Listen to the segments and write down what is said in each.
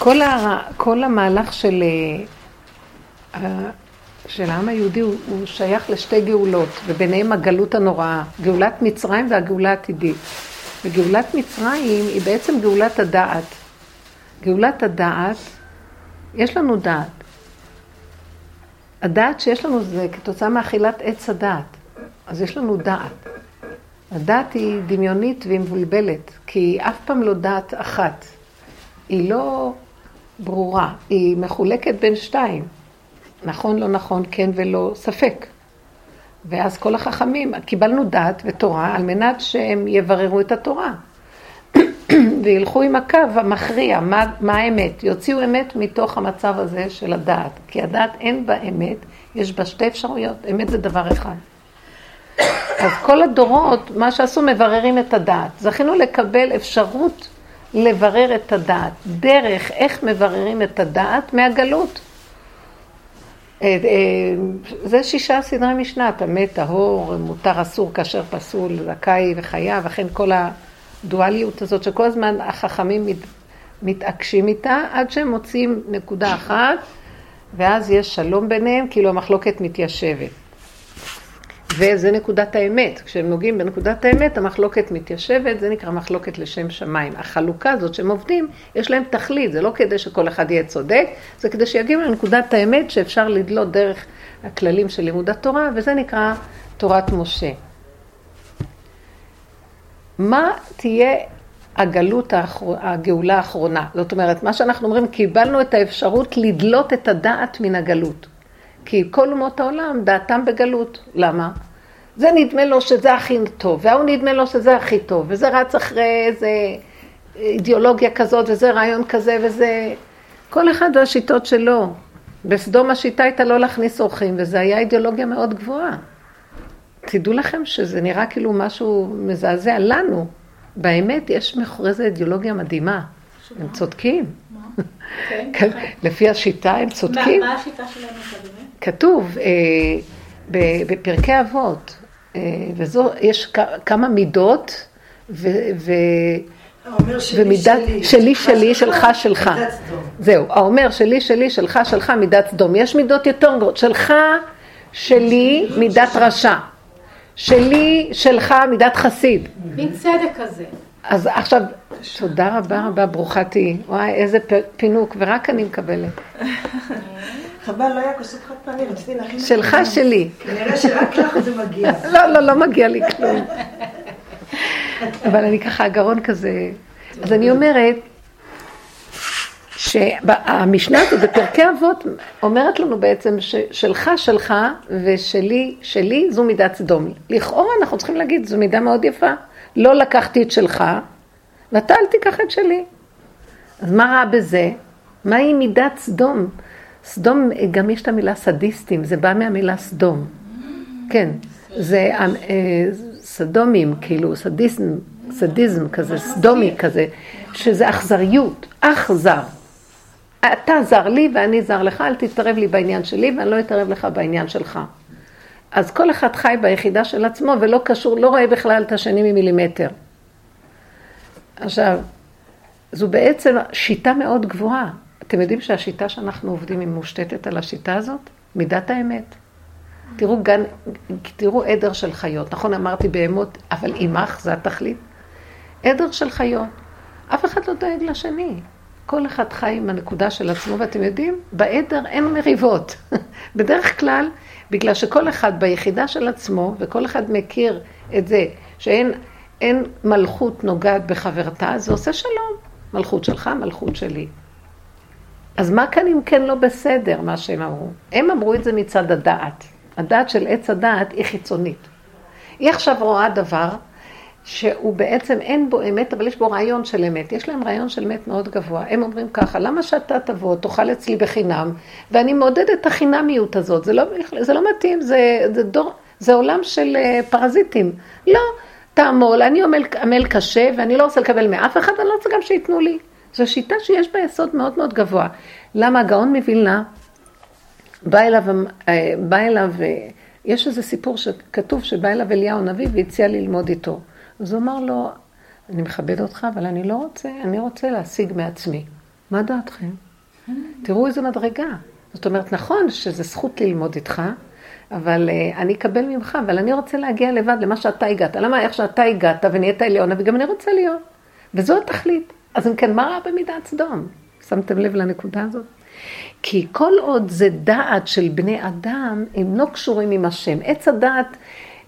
כל, הר... כל המהלך של, אה, של העם היהודי הוא, הוא שייך לשתי גאולות, וביניהם הגלות הנוראה, גאולת מצרים והגאולה העתידית. וגאולת מצרים היא בעצם גאולת הדעת. גאולת הדעת, יש לנו דעת. הדעת שיש לנו זה כתוצאה מאכילת עץ הדעת. אז יש לנו דעת. הדעת היא דמיונית והיא מבולבלת, כי היא אף פעם לא דעת אחת. היא לא ברורה, היא מחולקת בין שתיים. נכון, לא נכון, כן ולא, ספק. ואז כל החכמים, קיבלנו דעת ותורה על מנת שהם יבררו את התורה. וילכו עם הקו המכריע, מה, מה האמת, יוציאו אמת מתוך המצב הזה של הדעת. כי הדעת אין בה אמת, יש בה שתי אפשרויות, אמת זה דבר אחד. אז כל הדורות, מה שעשו, מבררים את הדעת. זכינו לקבל אפשרות לברר את הדעת. דרך איך מבררים את הדעת מהגלות. אה, אה, זה שישה סדרי משנה, טמא, טהור, מותר, אסור, כאשר פסול, זכאי וחייב, אכן כל הדואליות הזאת שכל הזמן החכמים מת, מתעקשים איתה, עד שהם מוצאים נקודה אחת, ואז יש שלום ביניהם, כאילו המחלוקת מתיישבת. וזה נקודת האמת. כשהם נוגעים בנקודת האמת, המחלוקת מתיישבת, זה נקרא מחלוקת לשם שמיים. החלוקה הזאת שהם עובדים, יש להם תכלית, זה לא כדי שכל אחד יהיה צודק, זה כדי שיגיעו לנקודת האמת שאפשר לדלות דרך הכללים של לימוד התורה, וזה נקרא תורת משה. מה תהיה הגלות, האחר... הגאולה האחרונה? זאת אומרת, מה שאנחנו אומרים, קיבלנו את האפשרות לדלות את הדעת מן הגלות. כי כל אומות העולם דעתם בגלות. למה? זה נדמה לו שזה הכי טוב, וההוא נדמה לו שזה הכי טוב, וזה רץ אחרי איזה אידיאולוגיה כזאת, וזה רעיון כזה, וזה... כל אחד והשיטות שלו. בסדום השיטה הייתה לא להכניס אורחים, וזו הייתה אידיאולוגיה מאוד גבוהה. תדעו לכם שזה נראה כאילו משהו מזעזע לנו. באמת, יש מאחורי זה אידיאולוגיה מדהימה. הם צודקים. כן, כן. לפי השיטה הם צודקים. מה השיטה שלהם באמת? כתוב אה, בפרקי אבות, אה, וזו, יש כמה מידות, ומידת שלי, שלי, שלך, שלך. זהו, האומר שלי, שלי, שלך, שלך, מידת סדום. יש מידות יותר גדולות. שלך, שלי, מידת רשע. שלי, שלך, מידת חסיד. מין צדק כזה. אז עכשיו, תודה רבה רבה, ברוכה תהיי. וואי, איזה פינוק, ורק אני מקבלת. חבל, לא היה כוסות חד פעמי, רציתי להכין... שלך, שלי. כנראה שרק לך זה מגיע. לא, לא, לא מגיע לי כלום. אבל אני ככה, הגרון כזה... אז אני אומרת, שהמשנה הזאת בפרקי אבות אומרת לנו בעצם ששלך שלך ושלי שלי זו מידת סדום. לכאורה אנחנו צריכים להגיד זו מידה מאוד יפה. לא לקחתי את שלך ואתה אל תיקח את שלי. אז מה רע בזה? מהי מידת סדום? סדום, גם יש את המילה סדיסטים, זה בא מהמילה סדום. כן, זה אה, סדומים, כאילו, סדיזם, סדיזם כזה, סדומי כזה, שזה אכזריות, אכזר. אתה זר לי ואני זר לך, אל תתערב לי בעניין שלי ואני לא אתערב לך בעניין שלך. אז כל אחד חי ביחידה של עצמו ולא קשור, לא רואה בכלל את השני ממילימטר. עכשיו, זו בעצם שיטה מאוד גבוהה. אתם יודעים שהשיטה שאנחנו עובדים היא מושתתת על השיטה הזאת? מידת האמת. תראו גן, תראו עדר של חיות, נכון אמרתי בהמות, אבל עמך זה התכלית. עדר של חיות, אף אחד לא דואג לשני. כל אחד חי עם הנקודה של עצמו, ואתם יודעים, בעדר אין מריבות. בדרך כלל, בגלל שכל אחד ביחידה של עצמו, וכל אחד מכיר את זה, שאין מלכות נוגעת בחברתה, זה עושה שלום. מלכות שלך, מלכות שלי. אז מה כאן אם כן לא בסדר, מה שהם אמרו? הם אמרו את זה מצד הדעת. הדעת של עץ הדעת היא חיצונית. היא עכשיו רואה דבר שהוא בעצם אין בו אמת, אבל יש בו רעיון של אמת. יש להם רעיון של אמת מאוד גבוה. הם אומרים ככה, למה שאתה תבוא, תאכל אצלי בחינם, ואני מעודדת את החינמיות הזאת. זה לא, זה לא מתאים, זה, זה, דור, זה עולם של אה, פרזיטים. לא, תעמול, אני עמל, עמל קשה, ואני לא רוצה לקבל מאף אחד, אני לא רוצה גם שייתנו לי. זו שיטה שיש בה יסוד מאוד מאוד גבוה. למה הגאון מווילנה, בא אליו, אה, בא אליו, אה, יש איזה סיפור שכתוב שבא אליו אליהו הנביא והציע ללמוד איתו. אז הוא אמר לו, אני מכבד אותך, אבל אני לא רוצה, אני רוצה להשיג מעצמי. מה דעתכם? תראו איזה מדרגה. זאת אומרת, נכון שזו זכות ללמוד איתך, אבל uh, אני אקבל ממך, אבל אני רוצה להגיע לבד למה שאתה הגעת. למה איך שאתה הגעת ונהיית עליונה, וגם אני רוצה להיות. וזו התכלית. אז אם כן, מה רע במידת סדום? שמתם לב לנקודה הזאת? כי כל עוד זה דעת של בני אדם, הם לא קשורים עם השם. עץ הדעת,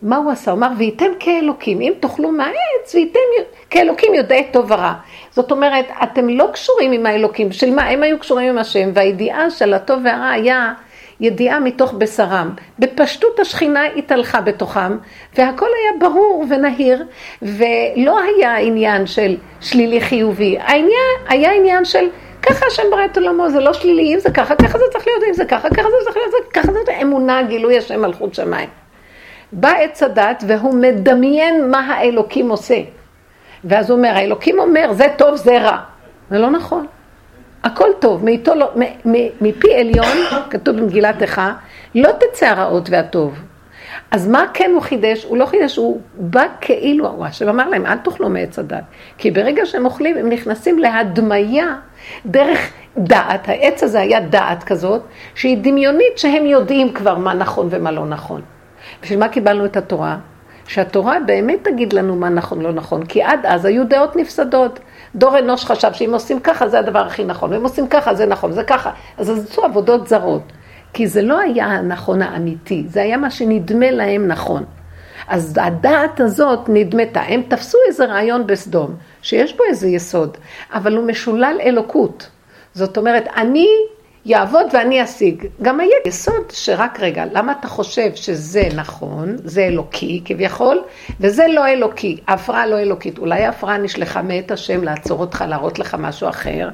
מה הוא עשה? הוא אמר, וייתם כאלוקים, אם תאכלו מהעץ, וייתם כאלוקים יודעי טוב ורע. זאת אומרת, אתם לא קשורים עם האלוקים, של מה? הם היו קשורים עם השם, והידיעה של הטוב והרע היה ידיעה מתוך בשרם. בפשטות השכינה התהלכה בתוכם, והכל היה ברור ונהיר, ולא היה עניין של שלילי חיובי, העניין היה עניין של ככה השם ברא את עולמו, זה לא שלילי, אם זה ככה, ככה זה צריך להיות, אם זה ככה, ככה זה צריך להיות, ככה זה אמונה, גילוי השם מלכות שמיים. בא עץ הדת והוא מדמיין מה האלוקים עושה. ואז הוא אומר, האלוקים אומר, זה טוב, זה רע. זה לא נכון. הכל טוב, מאיתו לא, מפי עליון, כתוב במגילת איכה, לא תצא הרעות והטוב. אז מה כן הוא חידש? הוא לא חידש, הוא בא כאילו, הוא השם אמר להם, אל תאכלו מעץ הדת. כי ברגע שהם אוכלים, הם נכנסים להדמיה דרך דעת. העץ הזה היה דעת כזאת, שהיא דמיונית שהם יודעים כבר מה נכון ומה לא נכון. בשביל מה קיבלנו את התורה? שהתורה באמת תגיד לנו מה נכון לא נכון, כי עד אז היו דעות נפסדות. דור אנוש חשב שאם עושים ככה זה הדבר הכי נכון, ואם עושים ככה זה נכון, זה ככה. אז עשו עבודות זרות. כי זה לא היה הנכון האמיתי, זה היה מה שנדמה להם נכון. אז הדעת הזאת נדמתה, הם תפסו איזה רעיון בסדום, שיש בו איזה יסוד, אבל הוא משולל אלוקות. זאת אומרת, אני יעבוד ואני אשיג. גם היה יסוד שרק רגע, למה אתה חושב שזה נכון, זה אלוקי כביכול, וזה לא אלוקי, ההפרעה לא אלוקית. אולי ההפרעה נשלחה מאת השם לעצור אותך, להראות לך משהו אחר.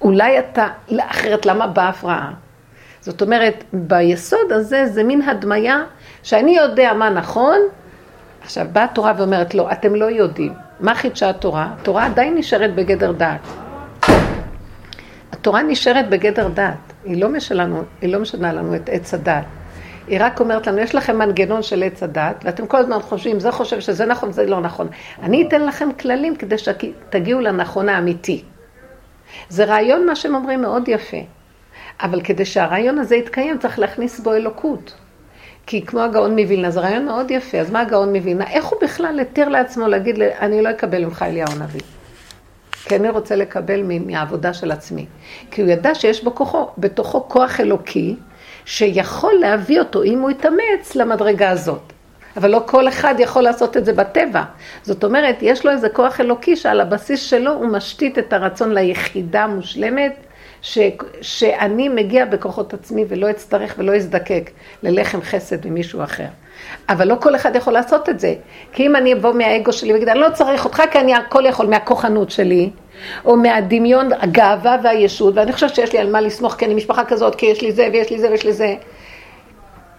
אולי אתה, אחרת למה באה הפרעה? זאת אומרת, ביסוד הזה זה מין הדמיה שאני יודע מה נכון, עכשיו באה התורה ואומרת לא, אתם לא יודעים. מה חידשה התורה? התורה עדיין נשארת בגדר דעת. התורה נשארת בגדר דעת, היא לא, משלנו, היא לא משנה לנו את עץ הדעת. היא רק אומרת לנו, יש לכם מנגנון של עץ הדעת, ואתם כל הזמן חושבים, זה חושב שזה נכון, זה לא נכון. אני אתן לכם כללים כדי שתגיעו לנכון האמיתי. זה רעיון, מה שהם אומרים, מאוד יפה. אבל כדי שהרעיון הזה יתקיים, צריך להכניס בו אלוקות. כי כמו הגאון מווילנה, זה רעיון מאוד יפה, אז מה הגאון מווילנה? איך הוא בכלל התיר לעצמו להגיד, אני לא אקבל ממך אליהו הנביא? אני רוצה לקבל מהעבודה של עצמי. כי הוא ידע שיש בו כוחו, בתוכו כוח אלוקי, שיכול להביא אותו, אם הוא יתאמץ, למדרגה הזאת. אבל לא כל אחד יכול לעשות את זה בטבע. זאת אומרת, יש לו איזה כוח אלוקי שעל הבסיס שלו הוא משתית את הרצון ליחידה מושלמת, ש, שאני מגיע בכוחות עצמי ולא אצטרך ולא אזדקק ללחם חסד ממישהו אחר. אבל לא כל אחד יכול לעשות את זה. כי אם אני אבוא מהאגו שלי ואגיד, אני לא צריך אותך כי אני הכל יכול מהכוחנות שלי, או מהדמיון, הגאווה והישות, ואני חושבת שיש לי על מה לסמוך, כי אני משפחה כזאת, כי יש לי זה ויש לי זה ויש לי זה.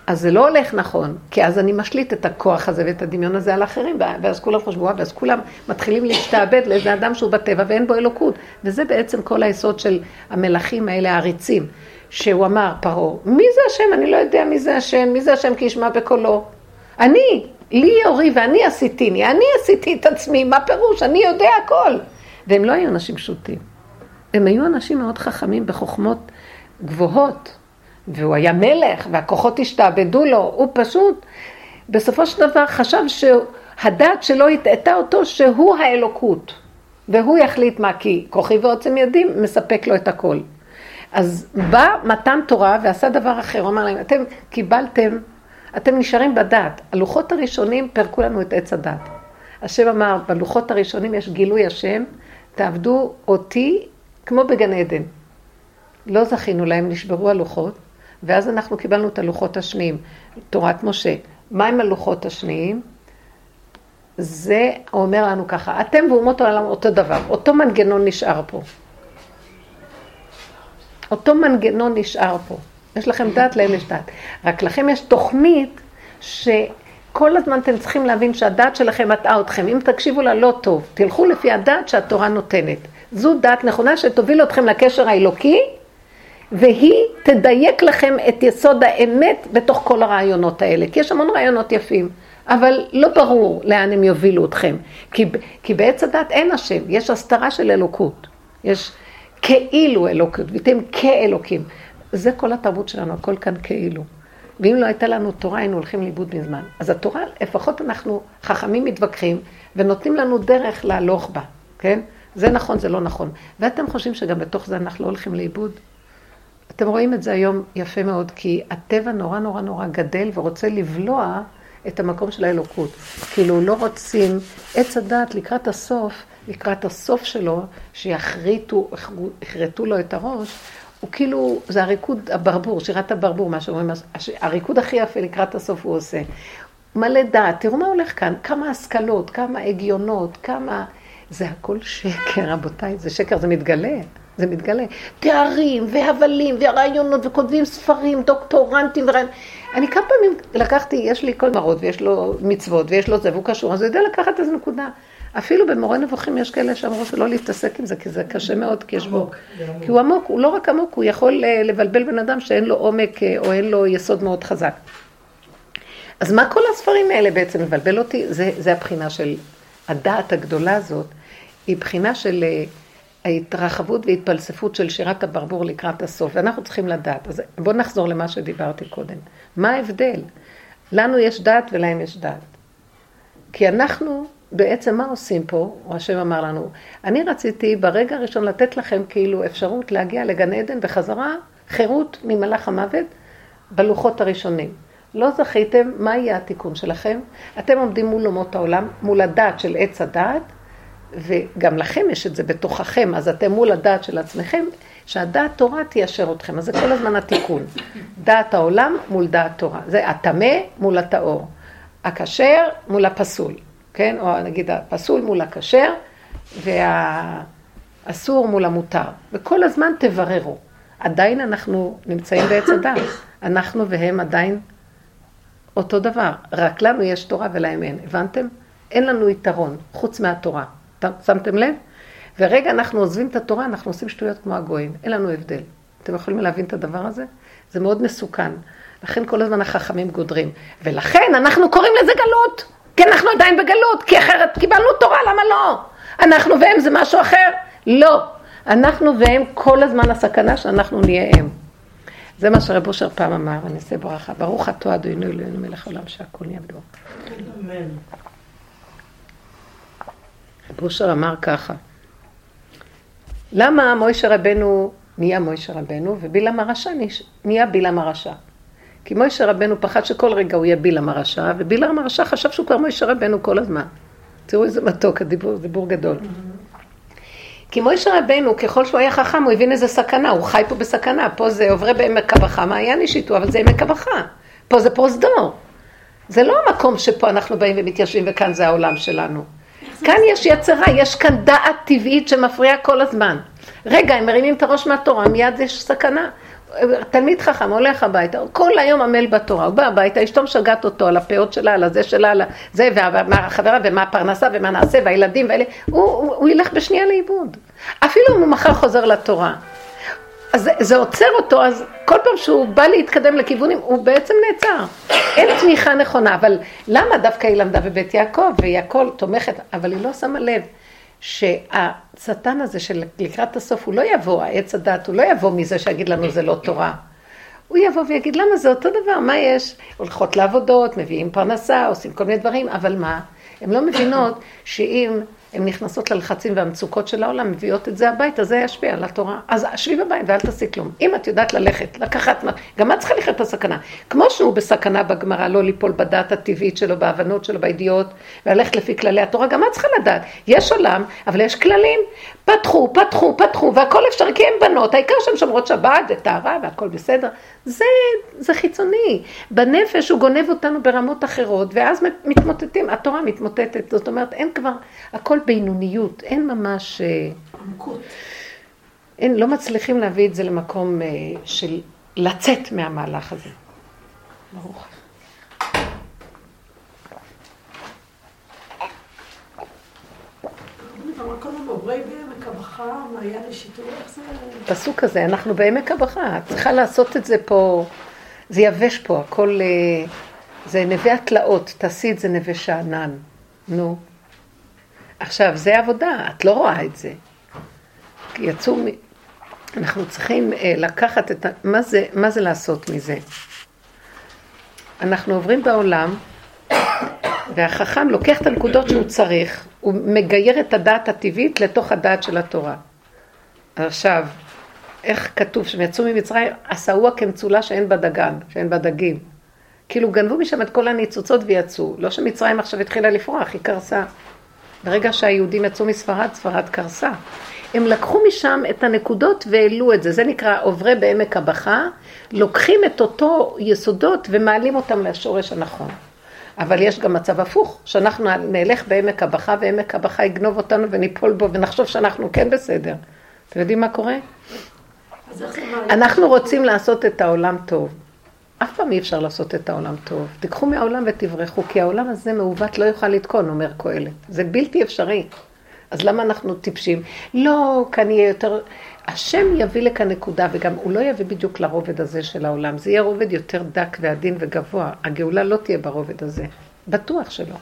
אז זה לא הולך נכון, כי אז אני משליט את הכוח הזה ואת הדמיון הזה על אחרים, ואז כולם חושבו, ואז כולם מתחילים להשתעבד לאיזה אדם שהוא בטבע ואין בו אלוקות. וזה בעצם כל היסוד של המלכים האלה, העריצים, שהוא אמר, פרעה, מי זה השם? אני לא יודע מי זה השם, מי זה השם כי ישמע בקולו. אני, לי אורי ואני עשיתיני, אני עשיתי את עצמי, מה פירוש? אני יודע הכל. והם לא היו אנשים פשוטים. הם היו אנשים מאוד חכמים בחוכמות גבוהות. והוא היה מלך, והכוחות השתעבדו לו, הוא פשוט, בסופו של דבר חשב שהדת שלו הטעתה אותו שהוא האלוקות, והוא יחליט מה, כי כוחי ועוצם ידים מספק לו את הכל. אז בא מתן תורה ועשה דבר אחר, הוא אמר להם, אתם קיבלתם, אתם נשארים בדת. הלוחות הראשונים פירקו לנו את עץ הדת. השם אמר, בלוחות הראשונים יש גילוי השם, תעבדו אותי כמו בגן עדן. לא זכינו להם, נשברו הלוחות, ואז אנחנו קיבלנו את הלוחות השניים, תורת משה. מה עם הלוחות השניים? זה אומר לנו ככה, אתם ואומות העולם אותו דבר, אותו מנגנון נשאר פה. אותו מנגנון נשאר פה. יש לכם דת, להם יש דת. רק לכם יש תוכנית שכל הזמן אתם צריכים להבין שהדת שלכם מטעה אתכם. אם תקשיבו לה לא טוב, תלכו לפי הדת שהתורה נותנת. זו דת נכונה שתוביל אתכם לקשר האלוקי, והיא תדייק לכם את יסוד האמת בתוך כל הרעיונות האלה. כי יש המון רעיונות יפים, אבל לא ברור לאן הם יובילו אתכם. כי, כי בעץ הדת אין השם, יש הסתרה של אלוקות. יש, כאילו אלוקות, ואתם כאלוקים. זה כל התרבות שלנו, הכל כאן כאילו. ואם לא הייתה לנו תורה, היינו הולכים לאיבוד מזמן. אז התורה, לפחות אנחנו חכמים מתווכחים, ונותנים לנו דרך להלוך בה, כן? זה נכון, זה לא נכון. ואתם חושבים שגם בתוך זה אנחנו לא הולכים לאיבוד? אתם רואים את זה היום יפה מאוד, כי הטבע נורא נורא נורא גדל ורוצה לבלוע את המקום של האלוקות. כאילו לא רוצים, עץ הדת לקראת הסוף, לקראת הסוף שלו, שיחריטו, יחרטו לו את הראש, הוא כאילו, זה הריקוד הברבור, שירת הברבור, מה שאומרים, הריקוד הכי יפה לקראת הסוף הוא עושה. מלא דעת, תראו מה הולך כאן, כמה השכלות, כמה הגיונות, כמה... זה הכל שקר, רבותיי, זה שקר, זה מתגלה. זה מתגלה. תארים והבלים ורעיונות וכותבים ספרים, דוקטורנטים ורעיונות. אני כמה פעמים לקחתי, יש לי כל מראות ויש לו מצוות ויש לו זה והוא קשור, אז הוא יודע לקחת איזה נקודה. אפילו במורה נבוכים יש כאלה שאמרו שלא להתעסק עם זה, כי זה קשה מאוד, כי יש בו... כי הוא עמוק, הוא לא רק עמוק, הוא יכול אה, לבלבל בן אדם שאין לו עומק אה, או אין לו יסוד מאוד חזק. אז מה כל הספרים האלה בעצם מבלבל אותי? זה, זה הבחינה של הדעת הגדולה הזאת, היא בחינה של אה, ההתרחבות והתפלספות של שירת הברבור לקראת הסוף, ואנחנו צריכים לדעת. אז בואו נחזור למה שדיברתי קודם. מה ההבדל? לנו יש דעת ולהם יש דעת. כי אנחנו בעצם מה עושים פה, או השם אמר לנו, אני רציתי ברגע הראשון לתת לכם כאילו אפשרות להגיע לגן עדן בחזרה, חירות ממלאך המוות, בלוחות הראשונים. לא זכיתם, מה יהיה התיקון שלכם? אתם עומדים מול אומות העולם, מול הדעת של עץ הדעת, וגם לכם יש את זה בתוככם, אז אתם מול הדעת של עצמכם, שהדעת תורה תיישר אתכם. אז זה כל הזמן התיקון. דעת העולם מול דעת תורה. זה הטמא מול הטהור. הכשר מול הפסול. כן? או נגיד הפסול מול הכשר, והאסור מול המותר. וכל הזמן תבררו. עדיין אנחנו נמצאים בעץ הדת. אנחנו והם עדיין אותו דבר. רק לנו יש תורה ולהם אין. הבנתם? אין לנו יתרון חוץ מהתורה. שמתם לב? ורגע אנחנו עוזבים את התורה, אנחנו עושים שטויות כמו הגויים. אין לנו הבדל. אתם יכולים להבין את הדבר הזה? זה מאוד מסוכן. לכן כל הזמן החכמים גודרים. ולכן אנחנו קוראים לזה גלות. כי אנחנו עדיין בגלות, כי אחרת קיבלנו תורה, למה לא? אנחנו והם זה משהו אחר? לא. אנחנו והם כל הזמן הסכנה שאנחנו נהיה הם. זה מה שרב אושר פעם אמר, אני אעשה ברכה. ברוך אתה אדוני אלוהינו מלך העולם שהכל נהיה בדור. אמן. רב אושר אמר ככה, למה מוישה רבנו נהיה מוישה רבנו ובלעם הרשע נהיה בלעם הרשע? כי מוישה רבנו פחד שכל רגע הוא יהיה בלעם הרשע, ובלעם הרשע חשב שהוא כבר מוישה רבנו כל הזמן. תראו איזה מתוק, הדיבור, דיבור גדול. כי מוישה רבנו, ככל שהוא היה חכם, הוא הבין איזה סכנה, הוא חי פה בסכנה. פה זה עוברי בעמק הבכה, מעיין אישיתו, אבל זה עמק הבכה. פה זה פרוזדור. זה לא המקום שפה אנחנו באים ומתיישבים וכאן זה העולם שלנו. כאן יש יצרה, יש כאן דעת טבעית שמפריעה כל הזמן. רגע, הם מרימים את הראש מהתורה, מיד יש סכנה. תלמיד חכם הולך הביתה, כל היום עמל בתורה, הוא בא הביתה, אשתו משגעת אותו על הפאות שלה, על הזה שלה, על זה, ומה החברה, ומה הפרנסה, ומה נעשה, והילדים, ואלה, הוא, הוא, הוא ילך בשנייה לאיבוד. אפילו אם הוא מחר חוזר לתורה. אז זה, עוצר אותו, אז כל פעם שהוא בא להתקדם לכיוונים, הוא בעצם נעצר. אין תמיכה נכונה, אבל למה דווקא היא למדה בבית יעקב, והיא הכל תומכת, אבל היא לא שמה לב. שהשטן הזה של לקראת הסוף, הוא לא יבוא, העץ הדת, הוא לא יבוא מזה שיגיד לנו זה לא תורה. הוא יבוא ויגיד, למה זה אותו דבר, מה יש? הולכות לעבודות, מביאים פרנסה, עושים כל מיני דברים, אבל מה? הן לא מבינות שאם הן נכנסות ללחצים והמצוקות של העולם, מביאות את זה הביתה, זה ישפיע על התורה. אז שבי בבית ואל תעשי כלום. אם את יודעת ללכת, לקחת, גם את צריכה לחיות בסכנה. כמו שהוא בסכנה בגמרא, לא ליפול בדעת הטבעית שלו, בהבנות שלו, בידיעות, וללכת לפי כללי התורה, גם את צריכה לדעת. יש עולם, אבל יש כללים. פתחו, פתחו, פתחו, והכל אפשרי, כי הן בנות, העיקר שהן שומרות שבת וטהרה והכל בסדר. זה, זה חיצוני. בנפש הוא גונב אותנו ברמות אחרות, ואז מתמוטטים, התורה מתמוטטת. זאת אומרת, אין כבר, הכל בינוניות, אין ממש... אה, עמקות. אין, לא מצליחים להביא את זה למקום אה, של לצאת מהמהלך הזה. ברוך. פסוק כזה, אנחנו בעמק הבכה, צריכה לעשות את זה פה, זה יבש פה, הכל, אה, זה נווה התלאות, תעשי את זה נווה שאנן, נו. עכשיו, זה עבודה, את לא רואה את זה. יצאו, אנחנו צריכים אה, לקחת את. מה זה, מה זה לעשות מזה? אנחנו עוברים בעולם, והחכם לוקח את הנקודות שהוא צריך, הוא מגייר את הדעת הטבעית לתוך הדעת של התורה. עכשיו, איך כתוב שהם יצאו ממצרים, עשאוה כמצולה שאין בה דגן, שאין בה דגים. כאילו גנבו משם את כל הניצוצות ויצאו. לא שמצרים עכשיו התחילה לפרוח, היא קרסה. ברגע שהיהודים יצאו מספרד, ספרד קרסה. הם לקחו משם את הנקודות והעלו את זה. זה נקרא עוברי בעמק הבכה, לוקחים את אותו יסודות ומעלים אותם לשורש הנכון. אבל יש גם מצב הפוך, שאנחנו נלך בעמק הבכה ועמק הבכה יגנוב אותנו וניפול בו ונחשוב שאנחנו כן בסדר. אתם יודעים מה קורה? אנחנו רוצים לעשות את העולם טוב. אף פעם אי אפשר לעשות את העולם טוב. תיקחו מהעולם ותברחו, כי העולם הזה מעוות לא יוכל לתקון, אומר קהלת. זה בלתי אפשרי. אז למה אנחנו טיפשים? לא, כאן יהיה יותר... השם יביא לכאן נקודה, וגם הוא לא יביא בדיוק לרובד הזה של העולם. זה יהיה רובד יותר דק ועדין וגבוה. הגאולה לא תהיה ברובד הזה. בטוח שלא.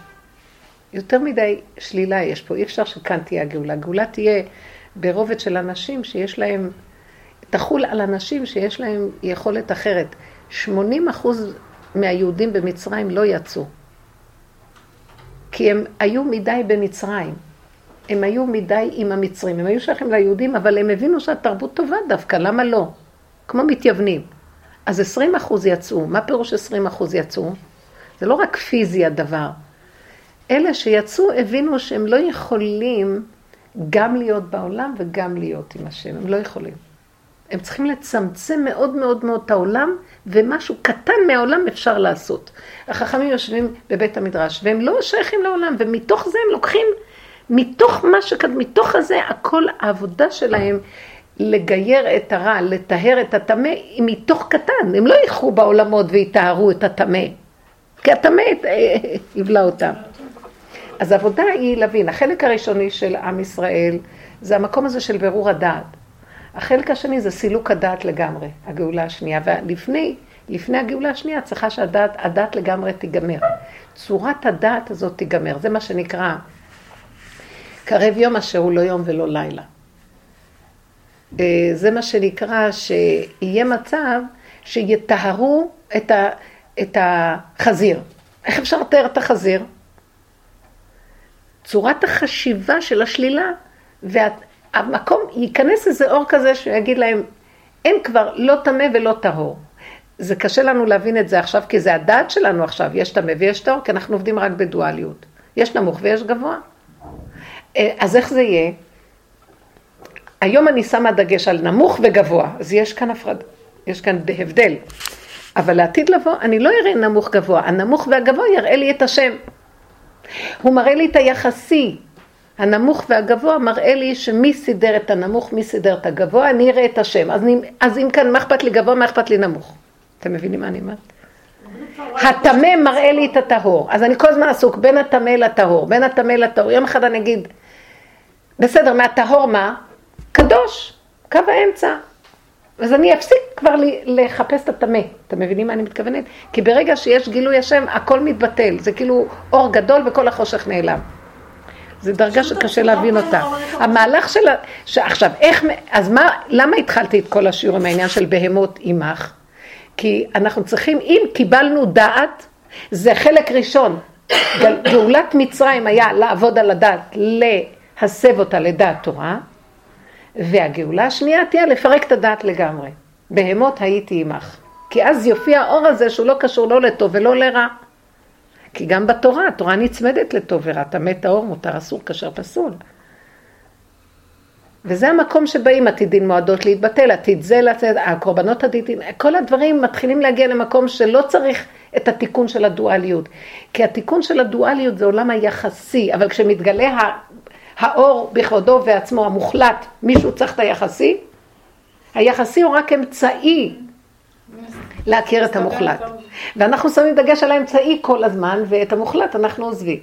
יותר מדי שלילה יש פה, אי אפשר שכאן תהיה הגאולה. הגאולה תהיה ברובד של אנשים שיש להם, תחול על אנשים שיש להם יכולת אחרת. 80 אחוז מהיהודים במצרים לא יצאו. כי הם היו מדי במצרים. הם היו מדי עם המצרים. הם היו שייכים ליהודים, אבל הם הבינו שהתרבות טובה דווקא, למה לא? כמו מתייוונים. אז 20 אחוז יצאו. מה פירוש 20 אחוז יצאו? זה לא רק פיזי הדבר. אלה שיצאו הבינו שהם לא יכולים גם להיות בעולם וגם להיות עם השם. הם לא יכולים. הם צריכים לצמצם מאוד מאוד מאוד את העולם, ומשהו קטן מהעולם אפשר לעשות. החכמים יושבים בבית המדרש, והם לא שייכים לעולם, ומתוך זה הם לוקחים, מתוך מה שכתוב, מתוך הזה, הכל העבודה שלהם לגייר את הרע, לטהר את הטמא, היא מתוך קטן. הם לא ילכו בעולמות ויטהרו את הטמא, כי הטמא אה, יבלע אותם. אז העבודה היא להבין, החלק הראשוני של עם ישראל, זה המקום הזה של בירור הדעת. החלק השני זה סילוק הדעת לגמרי, הגאולה השנייה. ולפני לפני הגאולה השנייה צריכה שהדעת לגמרי תיגמר. צורת הדעת הזאת תיגמר. זה מה שנקרא קרב יום אשר הוא לא יום ולא לילה. אה, זה מה שנקרא שיהיה מצב שיטהרו את, ה, את החזיר. איך אפשר לתאר את החזיר? צורת החשיבה של השלילה, וה, המקום, ייכנס איזה אור כזה שיגיד להם, אין כבר לא טמא ולא טהור. זה קשה לנו להבין את זה עכשיו, כי זה הדעת שלנו עכשיו, יש טמא ויש טהור, כי אנחנו עובדים רק בדואליות. יש נמוך ויש גבוה. אה, אז איך זה יהיה? היום אני שמה דגש על נמוך וגבוה, אז יש כאן הפרד, יש כאן הבדל. אבל לעתיד לבוא, אני לא אראה נמוך גבוה, הנמוך והגבוה יראה לי את השם. הוא מראה לי את היחסי, הנמוך והגבוה מראה לי שמי סידר את הנמוך, מי סידר את הגבוה, אני אראה את השם. אז, אני, אז אם כאן, מה אכפת לי גבוה, מה אכפת לי נמוך? אתם מבינים מה אני אומרת? הטמא מראה לי את הטהור. אז אני כל הזמן עסוק בין הטמא לטהור, בין הטמא לטהור. יום אחד אני אגיד, בסדר, מהטהור מה? קדוש, קו האמצע. אז אני אפסיק כבר לחפש את הטמא. אתם מבינים מה אני מתכוונת? כי ברגע שיש גילוי השם, הכל מתבטל. זה כאילו אור גדול וכל החושך נעלם. זו דרגה שקשה להבין אותה. המהלך של... עכשיו, איך... אז מה... למה התחלתי את כל השיעור עם העניין של בהמות עמך? כי אנחנו צריכים, אם קיבלנו דעת, זה חלק ראשון. גאולת מצרים היה לעבוד על הדעת, להסב אותה לדעת תורה, והגאולה השנייה תהיה לפרק את הדעת לגמרי. בהמות הייתי עמך. כי אז יופיע האור הזה שהוא לא קשור לא לטוב ולא לרע. כי גם בתורה, התורה נצמדת לטוב ורע, טמא טהור, מותר, אסור, כשר, פסול. וזה המקום שבאים עתידין מועדות להתבטל, עתיד זה לצאת, הקורבנות עתידין, כל הדברים מתחילים להגיע למקום שלא צריך את התיקון של הדואליות. כי התיקון של הדואליות זה עולם היחסי, אבל כשמתגלה האור בכבודו ועצמו המוחלט, מישהו צריך את היחסי, היחסי הוא רק אמצעי להכיר את המוחלט. ואנחנו שמים דגש על האמצעי כל הזמן, ואת המוחלט אנחנו עוזבים.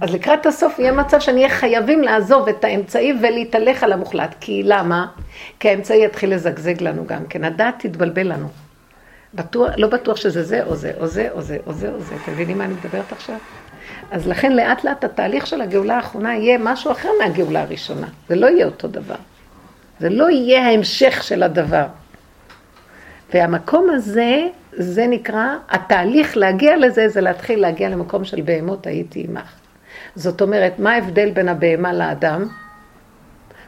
אז לקראת הסוף יהיה מצב שנהיה חייבים לעזוב את האמצעי ולהתהלך על המוחלט. כי למה? כי האמצעי יתחיל לזגזג לנו גם כן. הדעת תתבלבל לנו. בטוח, לא בטוח שזה זה או זה, או זה, או זה, או זה, או זה. אתם מבינים מה אני מדברת עכשיו? אז לכן לאט לאט התהליך של הגאולה האחרונה יהיה משהו אחר מהגאולה הראשונה. זה לא יהיה אותו דבר. זה לא יהיה ההמשך של הדבר. והמקום הזה, זה נקרא, התהליך להגיע לזה, זה להתחיל להגיע למקום של בהמות הייתי עמך. זאת אומרת, מה ההבדל בין הבהמה לאדם?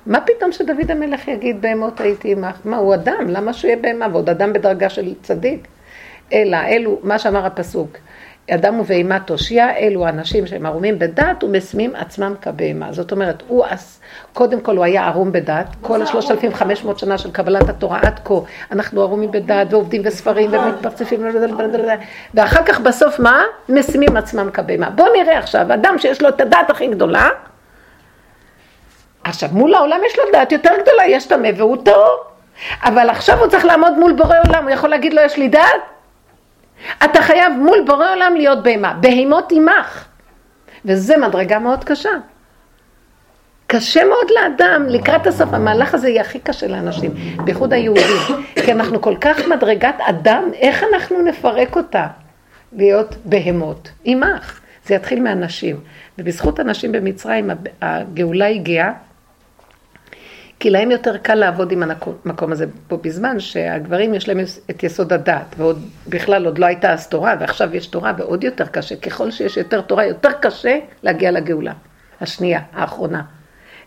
מה פתאום שדוד המלך יגיד בהמות הייתי עמך? מה, הוא אדם, למה שהוא יהיה בהמה? ועוד אדם בדרגה של צדיק? אלא, אלו, מה שאמר הפסוק, אדם ובהמה תושיע, אלו אנשים שהם ערומים בדת ומשימים עצמם כבהמה. זאת אומרת, הוא, קודם כל הוא היה ערום בדת, כל השלושת אלפים חמש מאות שנה של קבלת התורה עד כה, אנחנו ערומים בדת ועובדים בספרים ומתפרצפים, ואחר כך בסוף מה? משימים עצמם כבהמה. בואו נראה עכשיו, אדם שיש לו את הדת הכי גדולה, עכשיו מול העולם יש לו דת יותר גדולה, יש טמא והוא טהור. אבל עכשיו הוא צריך לעמוד מול בורא עולם, הוא יכול להגיד לו יש לי דת? אתה חייב מול בורא עולם להיות בהמה, בהימות עמך. וזה מדרגה מאוד קשה. קשה מאוד לאדם, לקראת הסוף, המהלך הזה יהיה הכי קשה לאנשים, בייחוד היהודים, כי אנחנו כל כך מדרגת אדם, איך אנחנו נפרק אותה? להיות בהמות, עמך. זה יתחיל מאנשים, ובזכות הנשים במצרים הגאולה הגיעה, כי להם יותר קל לעבוד עם המקום הזה פה בזמן שהגברים יש להם את יסוד הדת ועוד בכלל עוד לא הייתה אז תורה ועכשיו יש תורה ועוד יותר קשה. ככל שיש יותר תורה יותר קשה להגיע לגאולה. השנייה, האחרונה.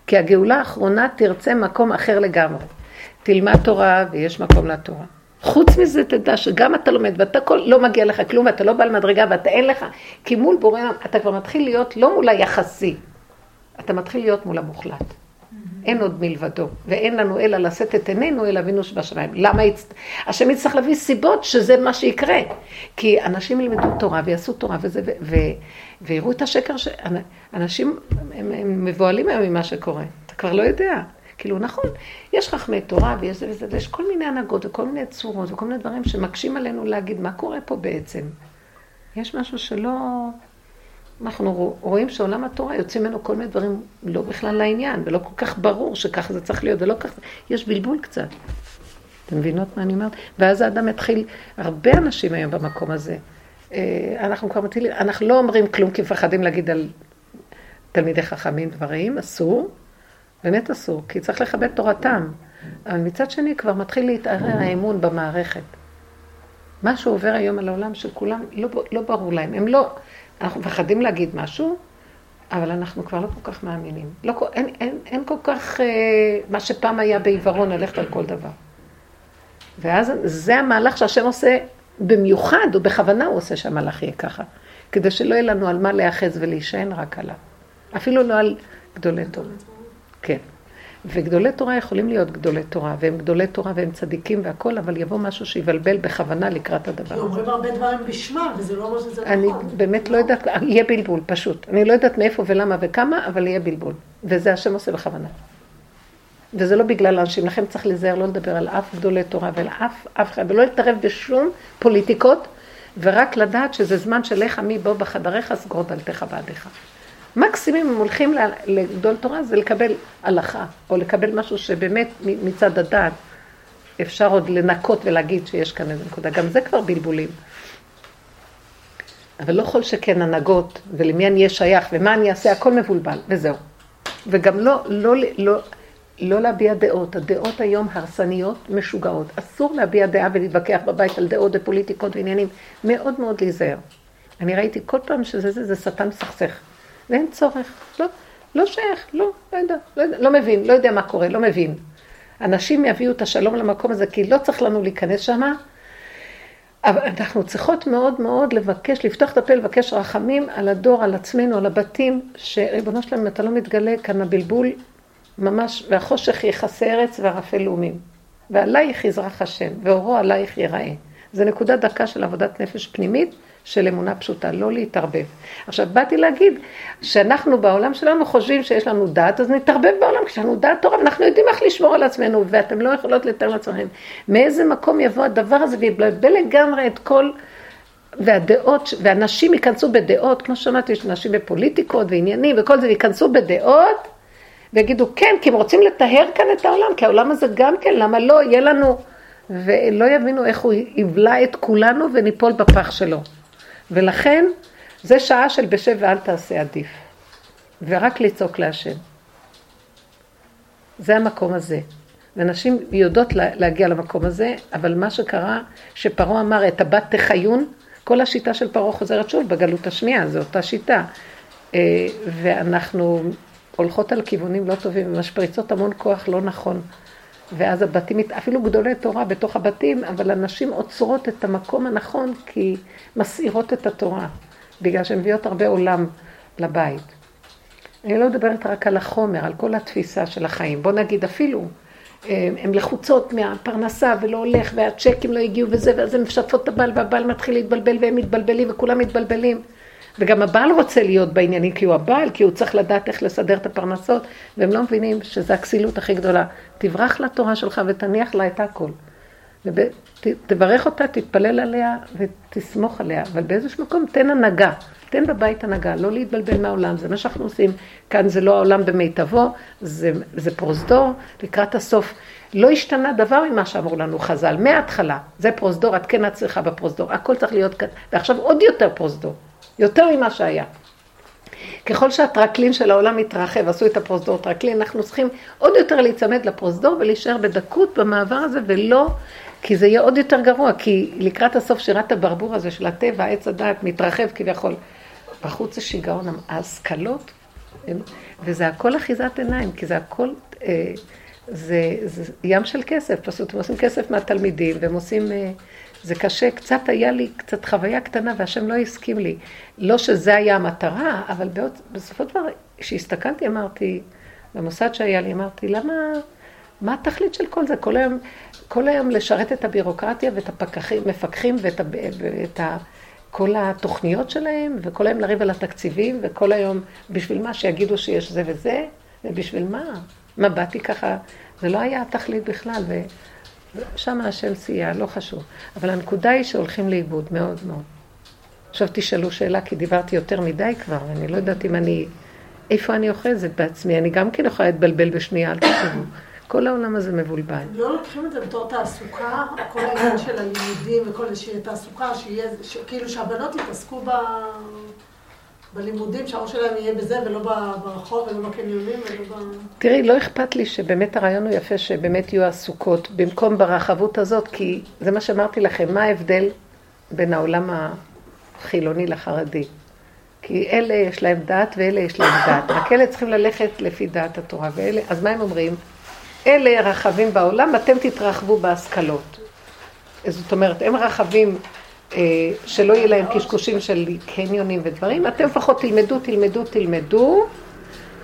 כי הגאולה האחרונה תרצה מקום אחר לגמרי. תלמד תורה ויש מקום לתורה. חוץ מזה תדע שגם אתה לומד ואתה כל, לא מגיע לך כלום ואתה לא בעל מדרגה ואתה אין לך. כי מול בורא אתה כבר מתחיל להיות לא מול היחסי אתה מתחיל להיות מול המוחלט אין עוד מלבדו, ואין לנו אלא לשאת את עינינו אל אבינו שבשמיים. למה יצ... השם יצטרך להביא סיבות שזה מה שיקרה. כי אנשים ילמדו תורה ויעשו תורה וזה, ו... ו... ויראו את השקר ש... אנשים הם, הם מבוהלים היום ממה שקורה. אתה כבר לא יודע. כאילו, נכון, יש חכמי תורה ויש זה וזה, ויש כל מיני הנהגות וכל מיני צורות וכל מיני דברים שמקשים עלינו להגיד מה קורה פה בעצם. יש משהו שלא... אנחנו רואים שעולם התורה יוצאים ממנו כל מיני דברים לא בכלל לעניין, ולא כל כך ברור שככה זה צריך להיות, ולא ככה, יש בלבול קצת. אתם מבינות מה אני אומרת? ואז האדם יתחיל, הרבה אנשים היום במקום הזה, אה, אנחנו כבר מתחילים, אנחנו לא אומרים כלום כי מפחדים להגיד על תלמידי חכמים דברים, אסור, באמת אסור, כי צריך לכבד תורתם. אבל מצד שני כבר מתחיל להתערער האמון במערכת. מה שעובר היום על העולם שכולם, לא, לא ברור להם, הם לא, אנחנו מפחדים להגיד משהו, אבל אנחנו כבר לא כל כך מאמינים. לא, אין, אין, אין כל כך אה, מה שפעם היה בעיוורון, ללכת על כל דבר. ואז זה המהלך שהשם עושה במיוחד, או בכוונה הוא עושה שהמהלך יהיה ככה. כדי שלא יהיה לנו על מה להיאחז ולהישען רק עליו. אפילו לא על גדולי תורה. כן. וגדולי תורה יכולים להיות גדולי תורה, והם גדולי תורה והם צדיקים והכול, אבל יבוא משהו שיבלבל בכוונה לקראת הדבר הזה. כי אומרים הרבה דברים בשמם, וזה לא אומר שזה נכון. אני באמת לא יודעת, יהיה בלבול, פשוט. אני לא יודעת מאיפה ולמה וכמה, אבל יהיה בלבול. וזה השם עושה בכוונה. וזה לא בגלל אנשים, לכן צריך להיזהר לא לדבר על אף גדולי תורה ועל אף אף אחד, ולא להתערב בשום פוליטיקות, ורק לדעת שזה זמן של לך מי בוא בחדריך, סגור דלתך בעדיך. מקסימים הם הולכים לגדול תורה זה לקבל הלכה, או לקבל משהו שבאמת מצד הדת אפשר עוד לנקות ולהגיד שיש כאן איזה נקודה. גם זה כבר בלבולים. אבל לא כל שכן הנהגות, ולמי אני אהיה שייך, ומה אני אעשה, הכל מבולבל, וזהו. וגם לא, לא, לא, לא להביע דעות. הדעות היום הרסניות, משוגעות. אסור להביע דעה ולהתווכח בבית על דעות ופוליטיקות ועניינים. מאוד מאוד להיזהר. אני ראיתי כל פעם שזה זה, זה שטן מסכסך. ואין צורך. לא, לא שייך, לא, לא יודע, לא יודע, לא מבין, לא יודע מה קורה, לא מבין. אנשים יביאו את השלום למקום הזה, כי לא צריך לנו להיכנס שמה. אבל אנחנו צריכות מאוד מאוד לבקש, לפתוח את הפה, לבקש רחמים על הדור, על עצמנו, על הבתים, שריבונו שלהם, אם אתה לא מתגלה כאן הבלבול ממש, והחושך יכסה ארץ וערפל לאומים. ועלייך יזרח השם, ואורו עלייך ייראה. זה נקודה דקה של עבודת נפש פנימית, של אמונה פשוטה, לא להתערבב. עכשיו, באתי להגיד שאנחנו בעולם שלנו חושבים שיש לנו דת, אז נתערבב בעולם, כשיש לנו דת תורה, ואנחנו יודעים איך לשמור על עצמנו, ואתם לא יכולות לתאר לעצמכם מאיזה מקום יבוא הדבר הזה ויבלבל לגמרי את כל... והדעות, ואנשים ייכנסו בדעות, כמו ששמעתי, יש אנשים בפוליטיקות ועניינים וכל זה, וייכנסו בדעות ויגידו כן, כי הם רוצים לטהר כאן את העולם, כי העולם הזה גם כן, למה לא, יהיה לנו, ולא יבינו איך הוא יבלע את כולנו וניפול בפח שלו. ולכן, זה שעה של בשב ואל תעשה עדיף. ורק לצעוק להשם. זה המקום הזה. ונשים יודעות להגיע למקום הזה, אבל מה שקרה, שפרעה אמר את הבת תחיון, כל השיטה של פרעה חוזרת שוב בגלות השנייה, זו אותה שיטה. אה, ואנחנו הולכות על כיוונים לא טובים ומשפריצות המון כוח לא נכון. ואז הבתים, אפילו גדולי תורה בתוך הבתים, אבל הנשים עוצרות את המקום הנכון כי מסעירות את התורה, בגלל שהן מביאות הרבה עולם לבית. אני לא מדברת רק על החומר, על כל התפיסה של החיים. בוא נגיד אפילו, הן לחוצות מהפרנסה ולא הולך, והצ'קים לא הגיעו וזה, ואז הן משתפות את הבעל, והבעל מתחיל להתבלבל והם מתבלבלים וכולם מתבלבלים. וגם הבעל רוצה להיות בעניינים כי הוא הבעל, כי הוא צריך לדעת איך לסדר את הפרנסות, והם לא מבינים שזו הכסילות הכי גדולה. תברח לתורה שלך ותניח לה את הכל. ותברך אותה, תתפלל עליה ותסמוך עליה, אבל באיזשהו מקום תן הנהגה. תן בבית הנהגה, לא להתבלבל מהעולם, זה מה שאנחנו עושים. כאן זה לא העולם במיטבו, זה, זה פרוזדור, לקראת הסוף. לא השתנה דבר ממה שאמרו לנו חז"ל, מההתחלה. זה פרוזדור, את כן את צריכה בפרוזדור, הכל צריך להיות כאן, ועכשיו עוד יותר פרוזדור. יותר ממה שהיה. ככל שהטרקלין של העולם מתרחב, עשו את הפרוזדור טרקלין, אנחנו צריכים עוד יותר להיצמד לפרוזדור ולהישאר בדקות במעבר הזה, ולא, כי זה יהיה עוד יותר גרוע, כי לקראת הסוף שירת הברבור הזה של הטבע, עץ הדעת, מתרחב כביכול. בחוץ זה שיגעון, ההשכלות, וזה הכל אחיזת עיניים, כי זה הכל, אה, זה, זה ים של כסף, פשוט הם עושים כסף מהתלמידים, והם עושים... זה קשה, קצת היה לי קצת חוויה קטנה והשם לא הסכים לי. לא שזה היה המטרה, אבל בעוד, בסופו של דבר, כשהסתכלתי אמרתי, במוסד שהיה לי, אמרתי, למה, מה התכלית של כל זה? כל היום, כל היום לשרת את הבירוקרטיה ואת הפקחים, מפקחים ואת, ואת ה, כל התוכניות שלהם, וכל היום לריב על התקציבים, וכל היום, בשביל מה? שיגידו שיש זה וזה, ובשביל מה? מה, באתי ככה? זה לא היה התכלית בכלל. שם השם סייע, לא חשוב. אבל הנקודה היא שהולכים לאיבוד, מאוד מאוד. עכשיו תשאלו שאלה, כי דיברתי יותר מדי כבר, ואני לא יודעת אם אני... איפה אני אוחזת בעצמי? אני גם כן יכולה להתבלבל בשנייה, אל תחשבו. כל העולם הזה מבולבל. לא לוקחים את זה בתור תעסוקה, כל העניין של הלימודים וכל איזושהי תעסוקה, שיהיה, כאילו שהבנות יתעסקו ב... בלימודים, שהאור שלהם יהיה בזה, ולא ברחוב, ולא בקניונים, ולא ב... תראי, לא אכפת לי שבאמת הרעיון הוא יפה, שבאמת יהיו עסוקות, במקום ברחבות הזאת, כי זה מה שאמרתי לכם, מה ההבדל בין העולם החילוני לחרדי? כי אלה יש להם דעת ואלה יש להם דעת. רק אלה צריכים ללכת לפי דעת התורה, ואלה, אז מה הם אומרים? אלה רחבים בעולם, אתם תתרחבו בהשכלות. זאת אומרת, הם רחבים שלא יהיה להם קשקושים של קניונים ודברים, אתם לפחות תלמדו, תלמדו, תלמדו,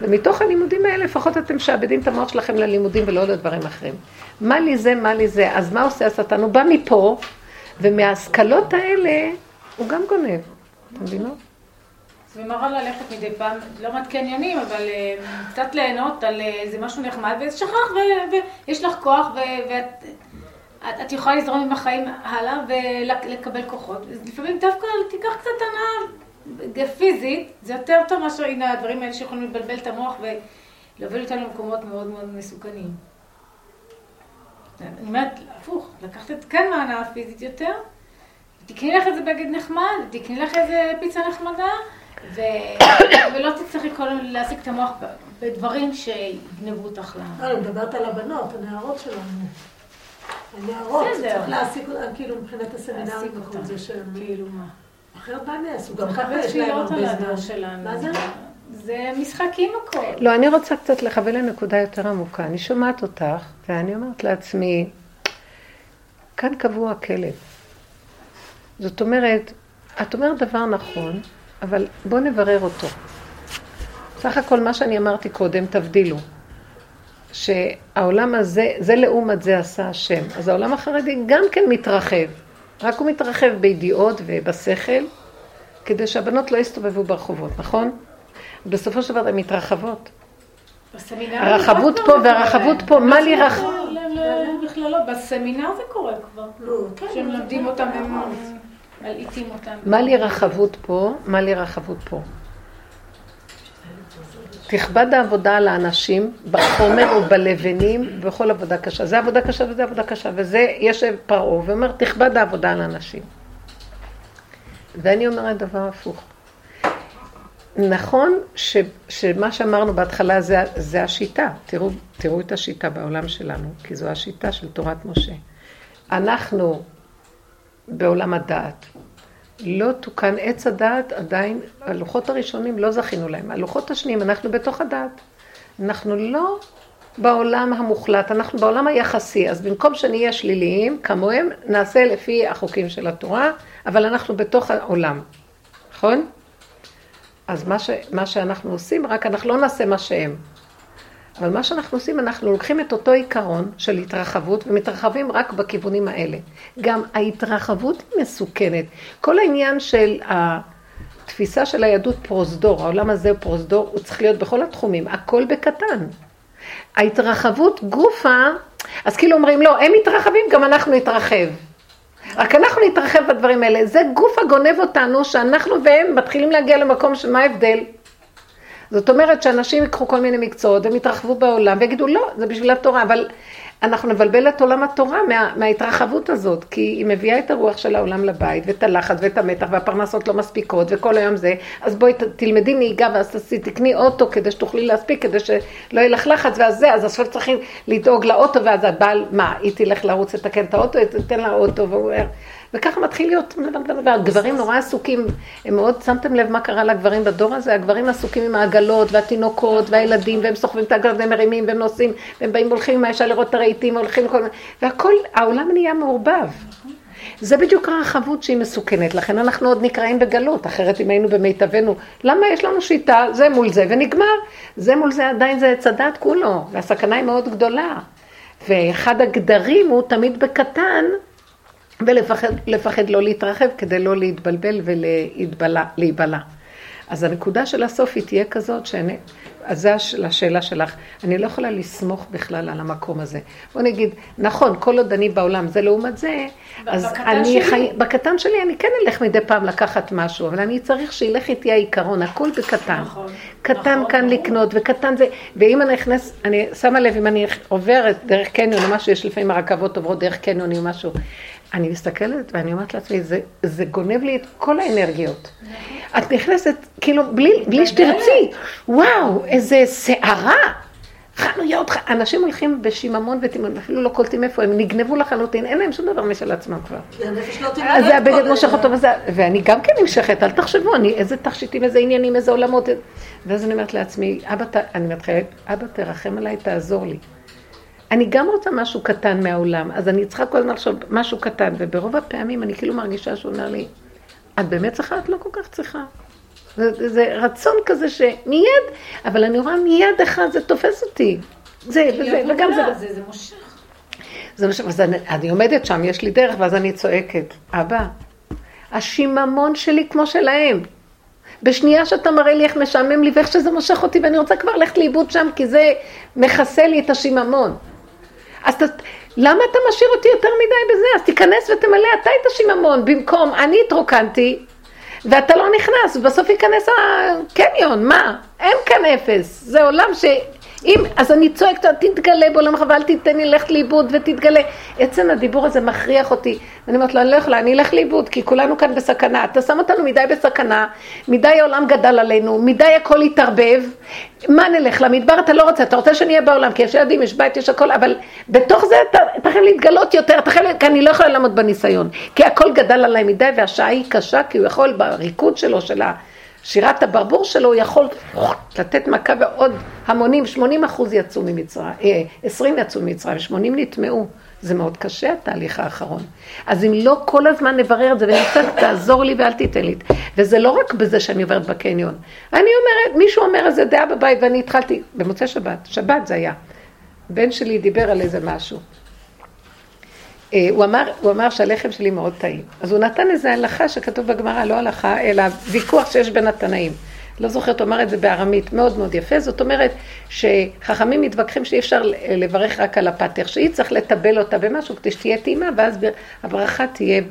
ומתוך הלימודים האלה לפחות אתם משעבדים את המוח שלכם ללימודים ולא לדברים אחרים. מה לי זה, מה לי זה, אז מה עושה השטן? הוא בא מפה, ומההשכלות האלה הוא גם גונב, אתם מבינות? זה מראה ללכת מדי פעם, לא רק קניונים, אבל אה, קצת ליהנות על איזה משהו נחמד, ושכח, ויש לך כוח, ואת את, את יכולה לזרום עם החיים הלאה ולקבל כוחות. לפעמים דווקא תיקח קצת הנאה פיזית, זה יותר טוב מאשר, הנה, הדברים האלה שיכולים לבלבל את המוח ולהוביל אותנו למקומות מאוד מאוד מסוכנים. אני אומרת, הפוך, לקחת את כן מההנאה הפיזית יותר, תקני לך איזה בגד נחמד, תקני לך איזה פיצה נחמדה, ו... ולא תצטרכי כל הזמן להעסיק את המוח בדברים שיגנבו אותך ל... לא, אני מדברת על הבנות, הנערות שלנו. הנערות, צריך להעסיק אותן כאילו מבחינת הסמינרים וכל זה שהם כאילו מה. אחרת מה הם יעשו? גם ככה יש להם הרבה זמן. מה זה? זה משחקים הכל. לא, אני רוצה קצת לכוון לנקודה יותר עמוקה. אני שומעת אותך, ואני אומרת לעצמי, כאן קבוע הכלב. זאת אומרת, את אומרת דבר נכון, אבל בואו נברר אותו. סך הכל מה שאני אמרתי קודם, תבדילו. שהעולם הזה, זה לעומת זה עשה השם. אז העולם החרדי גם כן מתרחב, רק הוא מתרחב בידיעות ובשכל, כדי שהבנות לא יסתובבו ברחובות, נכון? בסופו של דבר הן מתרחבות. הרחבות פה והרחבות פה, מה לי רח... בכלל לא, בסמינר זה קורה כבר. לא, כן, שהם לומדים אותם, הם מלעיטים אותם. מה לי רחבות פה, מה לי רחבות פה. תכבד העבודה על האנשים בחומר ובלבנים ובכל עבודה קשה. זה עבודה קשה וזה עבודה קשה, וזה, יש פרעה ואומר, תכבד העבודה על האנשים. ואני אומרת דבר הפוך. נכון ש, שמה שאמרנו בהתחלה זה, זה השיטה. תראו, תראו את השיטה בעולם שלנו, כי זו השיטה של תורת משה. אנחנו בעולם הדעת. לא תוקן עץ הדעת, עדיין, הלוחות הראשונים לא זכינו להם. הלוחות השניים, אנחנו בתוך הדעת. אנחנו לא בעולם המוחלט, אנחנו בעולם היחסי. אז במקום שנהיה שליליים כמוהם, נעשה לפי החוקים של התורה, אבל אנחנו בתוך העולם. נכון? אז מה, ש, מה שאנחנו עושים, רק אנחנו לא נעשה מה שהם. אבל מה שאנחנו עושים, אנחנו לוקחים את אותו עיקרון של התרחבות ומתרחבים רק בכיוונים האלה. גם ההתרחבות היא מסוכנת. כל העניין של התפיסה של היהדות פרוזדור, העולם הזה הוא פרוזדור, הוא צריך להיות בכל התחומים, הכל בקטן. ההתרחבות גופה, אז כאילו אומרים, לא, הם מתרחבים, גם אנחנו נתרחב. רק אנחנו נתרחב בדברים האלה. זה גוף הגונב אותנו, שאנחנו והם מתחילים להגיע למקום שמה ההבדל? זאת אומרת שאנשים ייקחו כל מיני מקצועות והם יתרחבו בעולם ויגידו לא, זה בשביל התורה, אבל אנחנו נבלבל את עולם התורה מה, מההתרחבות הזאת, כי היא מביאה את הרוח של העולם לבית ואת הלחץ ואת המתח והפרנסות לא מספיקות וכל היום זה, אז בואי תלמדי נהיגה ואז תעשי, תקני אוטו כדי שתוכלי להספיק, כדי שלא יהיה לך לחץ ואז זה, אז עכשיו צריכים לדאוג לאוטו ואז הבעל, מה, היא תלך לרוץ לתקן את האוטו, תתן לה אוטו והוא אומר, וככה מתחיל להיות, והגברים נורא עסוקים, הם מאוד, שמתם לב מה קרה לגברים בדור הזה? הגברים עסוקים עם העגלות והתינוקות והילדים, והם סוחבים את העגלות והם מרימים והם נוסעים, והם באים והולכים עם האישה לראות את הרהיטים, הולכים כל מיני, והכל, העולם נהיה מעורבב. זה בדיוק הרחבות שהיא מסוכנת, לכן אנחנו עוד נקראים בגלות, אחרת אם היינו במיטבנו, למה יש לנו שיטה, זה מול זה ונגמר, זה מול זה עדיין זה עץ הדת כולו, והסכנה היא מאוד גדולה. ואחד הגדרים הוא תמיד בקטן, ולפחד לא להתרחב כדי לא להתבלבל ולהיבלע. אז הנקודה של הסוף היא תהיה כזאת, שאני, אז זה השאלה שלך, אני לא יכולה לסמוך בכלל על המקום הזה. בוא נגיד, נכון, כל עוד אני בעולם, זה לעומת זה, אז אני חי... בקטן שלי אני כן אלך מדי פעם לקחת משהו, אבל אני צריך שילך איתי העיקרון, הכל בקטן. נכון. קטן נכון, כאן נכון. לקנות, וקטן זה, ואם אני נכנס, אני שמה לב, אם אני עוברת דרך קניון או משהו, יש לפעמים הרכבות עוברות דרך קניון או משהו. אני מסתכלת ואני אומרת לעצמי, זה, זה גונב לי את כל האנרגיות. את נכנסת, כאילו, בלי, בלי שתרצי, וואו, איזה סערה. חנויות, אנשים הולכים בשיממון ותימון, אפילו לא קולטים איפה הם, נגנבו לחלוטין, אין להם שום דבר משל עצמם כבר. לא אז זה הבגד מושך אותו וזה, ואני גם כן נמשכת, אל תחשבו, אני, איזה תכשיטים, איזה עניינים, איזה עולמות. ואז אני אומרת לעצמי, אבא, אני מתחילה, אבא, תרחם עליי, תעזור לי. אני גם רוצה משהו קטן מהעולם, אז אני צריכה כל הזמן לחשוב משהו קטן, וברוב הפעמים אני כאילו מרגישה שהוא אומר לי, את באמת צריכה? את לא כל כך צריכה. זה, זה רצון כזה שמיד, אבל אני רואה מיד אחד זה תופס אותי. זה וזה, וגם זה... זה, זה מושך. זה מושך, אז אני, אני עומדת שם, יש לי דרך, ואז אני צועקת, אבא, השיממון שלי כמו שלהם. בשנייה שאתה מראה לי איך משעמם לי ואיך שזה מושך אותי, ואני רוצה כבר ללכת לאיבוד שם, כי זה מכסה לי את השיממון. אז ת, למה אתה משאיר אותי יותר מדי בזה? אז תיכנס ותמלא אתה את השיממון, במקום אני התרוקנתי, ואתה לא נכנס, ובסוף ייכנס הקניון, מה? אין כאן אפס, זה עולם ש... אם, אז אני צועקת, תתגלה בעולמך ואל תיתן לי ללכת לאיבוד ותתגלה. עצם הדיבור הזה מכריח אותי. אני אומרת לו, אני לא יכולה, אני אלך לאיבוד, כי כולנו כאן בסכנה. אתה שם אותנו מדי בסכנה, מדי העולם גדל עלינו, מדי הכל התערבב. מה נלך למדבר? אתה לא רוצה, אתה רוצה שאני אהיה בעולם, כי יש ילדים, יש בית, יש הכל, אבל בתוך זה אתה, אתה חייב להתגלות יותר, אתה חייב, כי אני לא יכולה לעמוד בניסיון. כי הכל גדל עליי מדי והשעה היא קשה, כי הוא יכול בריקוד שלו, של ה... שירת הברבור שלו, הוא יכול לתת מכה ועוד המונים, 80 אחוז יצאו ממצרים, 20 אה, יצאו ממצרים, 80 נטמעו. זה מאוד קשה התהליך האחרון. אז אם לא כל הזמן נברר את זה ונצטרך, תעזור לי ואל תיתן לי. וזה לא רק בזה שאני עוברת בקניון. אני אומרת, מישהו אומר איזה דעה בבית ואני התחלתי, במוצאי שבת, שבת זה היה. בן שלי דיבר על איזה משהו. אה, הוא אמר, הוא אמר שהלחם שלי מאוד טעים. אז הוא נתן איזו הלכה שכתוב בגמרא, לא הלכה, אלא ויכוח שיש בין התנאים. לא זוכרת, הוא אמר את זה בארמית מאוד מאוד יפה, זאת אומרת שחכמים מתווכחים שאי אפשר לברך רק על הפתח, שהיא צריך לטבל אותה במשהו כדי שתהיה טעימה, ואז הברכה תהיה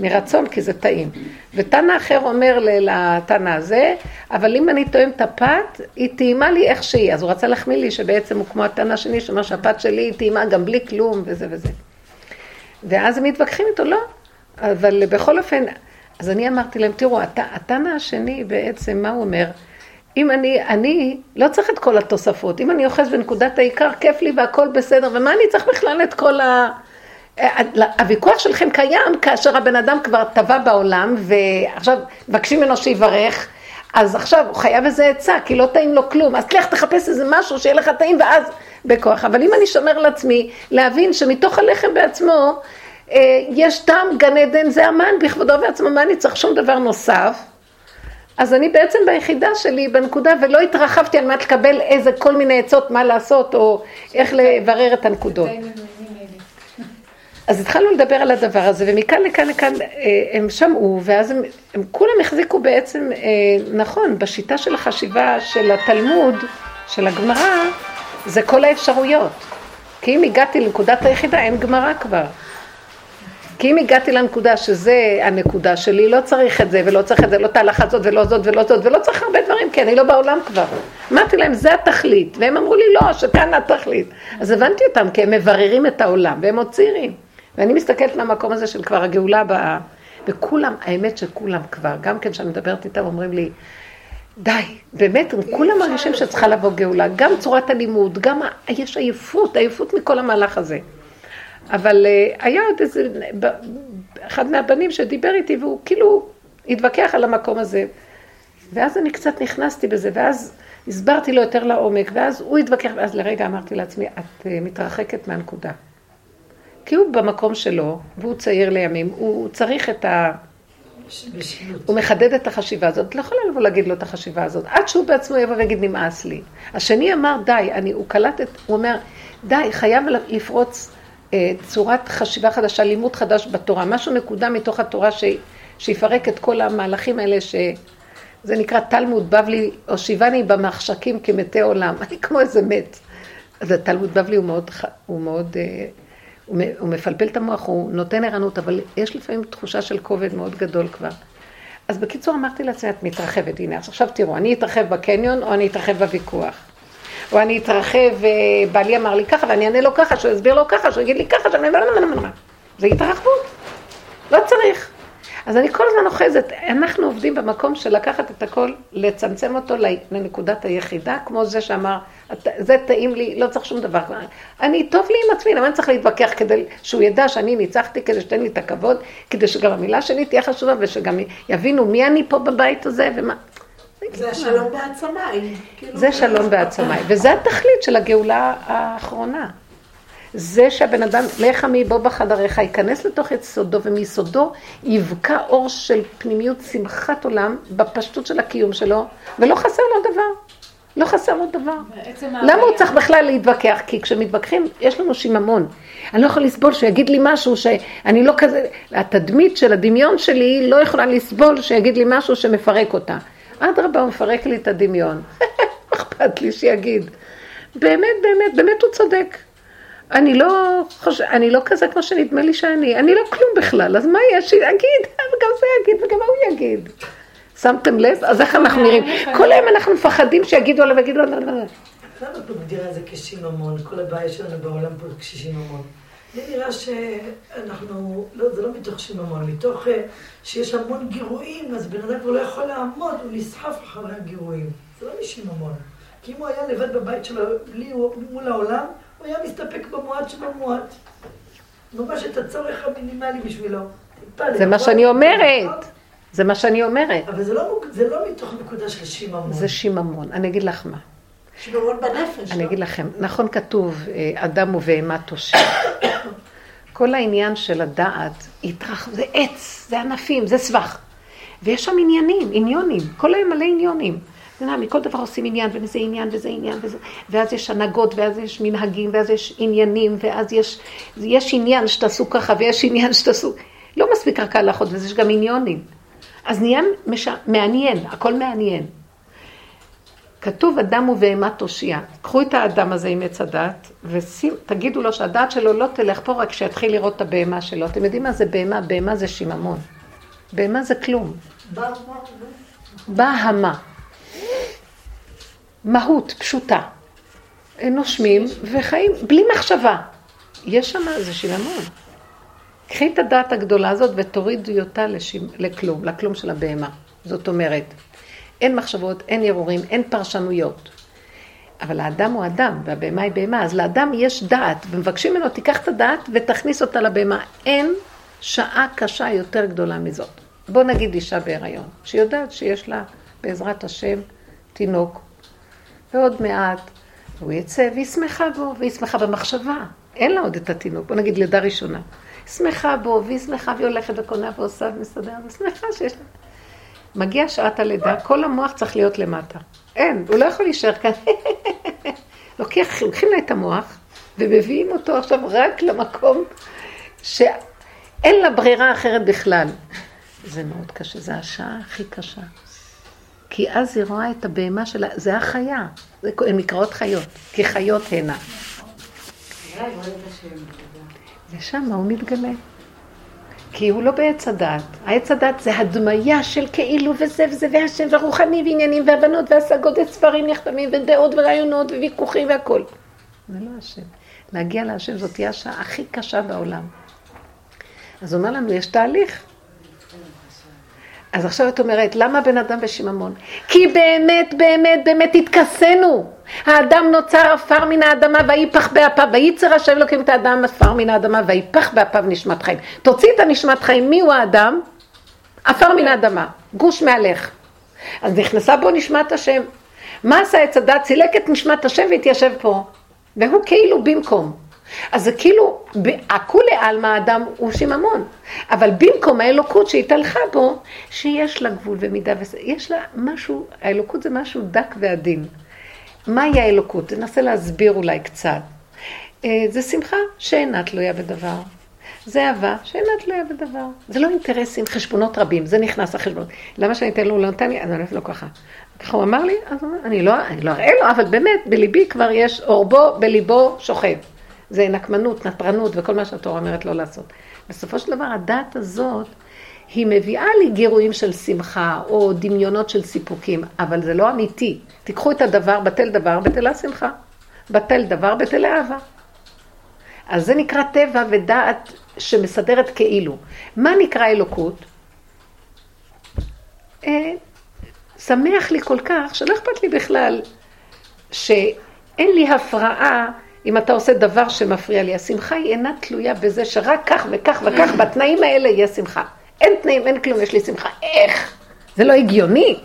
מרצון, כי זה טעים. ותנא אחר אומר לתנא הזה, אבל אם אני טועם את הפת, היא טעימה לי איך שהיא. אז הוא רצה להחמיא לי שבעצם הוא כמו התנא השני, שאומר שהפת שלי היא טעימה גם בלי כלום וזה וזה. ואז הם מתווכחים איתו, לא. אבל בכל אופן, אז אני אמרתי להם, תראו, הטענה השני בעצם, מה הוא אומר? אם אני, אני לא צריך את כל התוספות. אם אני אוחז בנקודת העיקר, כיף לי והכל בסדר, ומה אני צריך בכלל את כל ה... הוויכוח שלכם קיים כאשר הבן אדם כבר טבע בעולם, ועכשיו מבקשים ממנו שיברך, אז עכשיו הוא חייב איזה עצה, כי לא טעים לו כלום, אז תלך תחפש איזה משהו שיהיה לך טעים, ואז בכוח. אבל אם אני שומר לעצמי, להבין שמתוך הלחם בעצמו, אה, יש טעם גן עדן, זה המן בכבודו ועצמו, מה אני צריך שום דבר נוסף? אז אני בעצם ביחידה שלי, בנקודה, ולא התרחבתי על מנת לקבל איזה כל מיני עצות מה לעשות, או איך לברר את הנקודות. אז התחלנו לדבר על הדבר הזה, ומכאן לכאן לכאן אה, הם שמעו, ואז הם, הם כולם החזיקו בעצם, אה, נכון, בשיטה של החשיבה של התלמוד, של הגמרא, זה כל האפשרויות. כי אם הגעתי לנקודת היחידה, אין גמרא כבר. כי אם הגעתי לנקודה שזה הנקודה שלי, לא צריך את זה ולא צריך את זה, לא את ההלכה הזאת ולא זאת ולא זאת ולא צריך הרבה דברים, כי אני לא בעולם כבר. אמרתי להם, זה התכלית, והם אמרו לי, לא, שכאן התכלית. אז הבנתי אותם, כי הם מבררים את העולם, והם עוד צעירים. ואני מסתכלת מהמקום הזה של כבר הגאולה באה, וכולם, האמת שכולם כבר, גם כן כשאני מדברת איתם, אומרים לי, די, באמת, הם כולם מרגישים שצריכה לבוא גאולה, גם צורת הלימוד, גם יש עייפות, עייפות מכל המהלך הזה. אבל uh, היה עוד איזה, אחד מהבנים שדיבר איתי והוא כאילו התווכח על המקום הזה. ואז אני קצת נכנסתי בזה, ואז הסברתי לו יותר לעומק, ואז הוא התווכח, ואז לרגע אמרתי לעצמי, את uh, מתרחקת מהנקודה. כי הוא במקום שלו, והוא צעיר לימים, הוא צריך את ה... הוא מחדד את החשיבה הזאת, את לא יכולה לבוא להגיד לו את החשיבה הזאת, עד שהוא בעצמו יבוא ויגיד נמאס לי. השני אמר די, אני, הוא קלט את, הוא אומר, די, חייב לפרוץ אה, צורת חשיבה חדשה, לימוד חדש בתורה, משהו נקודה מתוך התורה ש, שיפרק את כל המהלכים האלה שזה נקרא תלמוד בבלי, או שיבני במחשכים כמתי עולם, אני כמו איזה מת. אז התלמוד בבלי הוא מאוד, הוא מאוד, אה, הוא מפלפל את המוח, הוא נותן ערנות, אבל יש לפעמים תחושה של כובד מאוד גדול כבר. אז בקיצור אמרתי לעצמי, את מתרחבת, הנה, אז עכשיו תראו, אני אתרחב בקניון או אני אתרחב בוויכוח. או אני אתרחב, בעלי אמר לי ככה, ואני אענה לו ככה, שהוא יסביר לו ככה, שהוא יגיד לי ככה, שאני... זה התרחבות. לא צריך. אז אני כל הזמן אוחזת, אנחנו עובדים במקום של לקחת את הכל, לצמצם אותו לנקודת היחידה, כמו זה שאמר, זה טעים לי, לא צריך שום דבר. אני, טוב לי עם עצמי, למה אני צריך להתווכח כדי שהוא ידע שאני ניצחתי, כדי שתן לי את הכבוד, כדי שגם המילה שלי תהיה חשובה, ושגם יבינו מי אני פה בבית הזה, ומה... זה השלום בעצמיי. כאילו. זה שלום בעצמיי, וזה התכלית של הגאולה האחרונה. זה שהבן אדם, לך מבוא בחדריך, ייכנס לתוך יסודו, ומיסודו יבקע אור של פנימיות שמחת עולם בפשטות של הקיום שלו, ולא חסר לו דבר. לא חסר לו דבר. למה הוא צריך בכלל להתווכח? כי כשמתווכחים, יש לנו שיממון. אני לא יכולה לסבול שיגיד לי משהו שאני לא כזה... התדמית של הדמיון שלי לא יכולה לסבול שיגיד לי משהו שמפרק אותה. אדרבה, הוא מפרק לי את הדמיון. אכפת לי שיגיד. באמת, באמת, באמת הוא צודק. אני לא חושב, אני לא כזה כמו שנדמה לי שאני, אני לא כלום בכלל, אז מה יש שיגיד? וגם זה יגיד וגם ההוא יגיד. שמתם לב? אז איך אנחנו נראים? כל היום אנחנו מפחדים שיגידו עליו ויגידו עליו. למה את מגדירה את זה כשיממון? כל הבעיה שלנו בעולם פה זה כשיממון. לי נראה שאנחנו, לא, זה לא מתוך שיממון, מתוך אה, שיש המון גירויים, אז בן אדם כבר לא יכול לעמוד, הוא נסחף אחרי הגירויים. זה לא משיממון. כי אם הוא היה לבד בבית שלו, בלי, מול העולם, הוא היה מסתפק במועט שבמועט. ממש את הצורך המינימלי בשבילו. זה מה שאני אומרת. זה מה שאני אומרת. אבל זה לא, זה לא מתוך נקודה של שיממון. זה שיממון. אני אגיד לך מה. שיממון בנפש. אני לא? אגיד לכם, נכון כתוב, אה, אדם ובהמה תושיע. כל העניין של הדעת, התרח... זה עץ, זה ענפים, זה סבך. ויש שם עניינים, עניונים, כל היום מלא עניונים. מכל דבר עושים עניין, וזה עניין, וזה עניין, וזה... ואז יש הנהגות, ואז יש מנהגים, ואז יש עניינים, ואז יש, יש עניין שתעשו ככה, ויש עניין שתעשו... לא מספיק רק ההלכות, ויש גם עניונים. אז נהיה מש... מעניין, הכל מעניין. כתוב אדם ובהמה תושיע. קחו את האדם הזה עם עץ הדת, ותגידו לו שהדעת שלו לא תלך פה רק כשיתחיל לראות את הבהמה שלו. אתם יודעים מה זה בהמה? בהמה זה שיממון. בהמה זה כלום. בהמה. מהות פשוטה. נושמים וחיים בלי מחשבה. יש שם, זה שיממון. קחי את הדעת הגדולה הזאת ותורידי אותה לשימ... לכלום, לכלום של הבהמה. זאת אומרת, אין מחשבות, אין ערעורים, אין פרשנויות. אבל האדם הוא אדם, והבהמה היא בהמה, אז לאדם יש דעת, ומבקשים ממנו, תיקח את הדעת ותכניס אותה לבהמה. אין שעה קשה יותר גדולה מזאת. בוא נגיד אישה בהיריון, שיודעת שיש לה, בעזרת השם, תינוק, ועוד מעט הוא יצא, והיא שמחה בו, והיא שמחה במחשבה. אין לה עוד את התינוק, בוא נגיד לידה ראשונה. היא שמחה בו, והיא שמחה, והיא הולכת וקונה ועושה ומסתדרת, ושמחה שיש לה. מגיע שעת הלידה, כל המוח צריך להיות למטה. אין, הוא לא יכול להישאר כאן. לוקח, לוקחים לה את המוח, ומביאים אותו עכשיו רק למקום שאין לה ברירה אחרת בכלל. זה מאוד קשה, זו השעה הכי קשה. כי אז היא רואה את הבהמה שלה, זה החיה, הן נקראות חיות, כי חיות הנה. ושם הוא מתגלה. כי הוא לא בעץ הדעת. העץ הדעת זה הדמיה של כאילו וזה וזה והשם והרוחני ועניינים והבנות והשגות וספרים נחתמים ודעות ורעיונות וויכוחים והכל. זה לא השם. להגיע להשם זאת תהיה השעה הכי קשה בעולם. אז הוא אומר לנו, יש תהליך. אז עכשיו את אומרת, למה בן אדם ושיממון? כי באמת, באמת, באמת התכסינו. האדם נוצר עפר מן האדמה ויפח באפיו, וייצר השם אלוקים את האדם עפר מן האדמה ויפח באפיו נשמת חיים. תוציא את הנשמת חיים, מי הוא האדם? עפר מן האדמה, גוש מהלך. אז נכנסה בו נשמת השם. מה עשה עץ הדת? צילק את נשמת השם והתיישב פה. והוא כאילו במקום. אז זה כאילו, הכולי עלמא האדם הוא שיממון. אבל במקום האלוקות שהתהלכה בו, שיש לה גבול ומידה, יש לה משהו, האלוקות זה משהו דק ועדין. מהי האלוקות? ננסה להסביר אולי קצת. אה, זה שמחה שאינה תלויה בדבר. זה אהבה שאינה תלויה בדבר. זה לא אינטרסים, חשבונות רבים, זה נכנס לחשבונות. למה שאני אתן לו, לא נתן לי, אני הולכת לו ככה. ככה הוא אמר לי, אז אני לא, אני לא אראה לו, אבל באמת, בליבי כבר יש, אורבו בליבו שוכב. זה נקמנות, נטרנות וכל מה שהתורה אומרת לא לעשות. בסופו של דבר, הדת הזאת, היא מביאה לי גירויים של שמחה או דמיונות של סיפוקים, אבל זה לא אמיתי. תיקחו את הדבר, בטל דבר, בטלה שמחה. בטל דבר, בטלה אהבה. אז זה נקרא טבע ודעת שמסדרת כאילו. מה נקרא אלוקות? אה, שמח לי כל כך, שלא אכפת לי בכלל שאין לי הפרעה אם אתה עושה דבר שמפריע לי. השמחה היא אינה תלויה בזה שרק כך וכך וכך, בתנאים האלה יהיה שמחה. אין תנאים, אין כלום, יש לי שמחה. איך? זה לא הגיוני.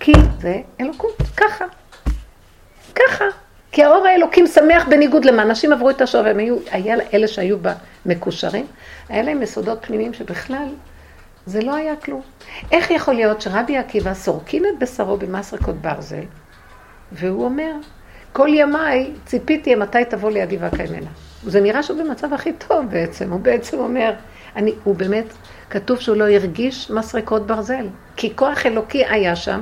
כי זה אלוקות, ככה. ככה. כי האור האלוקים שמח בניגוד למה. אנשים עברו את השור והם היו, היה אלה שהיו מקושרים, היה להם יסודות פנימיים שבכלל זה לא היה כלום. איך יכול להיות שרבי עקיבא סורקין את בשרו במסרקות ברזל, והוא אומר, כל ימיי ציפיתי מתי תבוא לידי והקיימנה. זה נראה שהוא במצב הכי טוב בעצם, הוא בעצם אומר, אני, הוא באמת, כתוב שהוא לא הרגיש מסרקות ברזל, כי כוח אלוקי היה שם,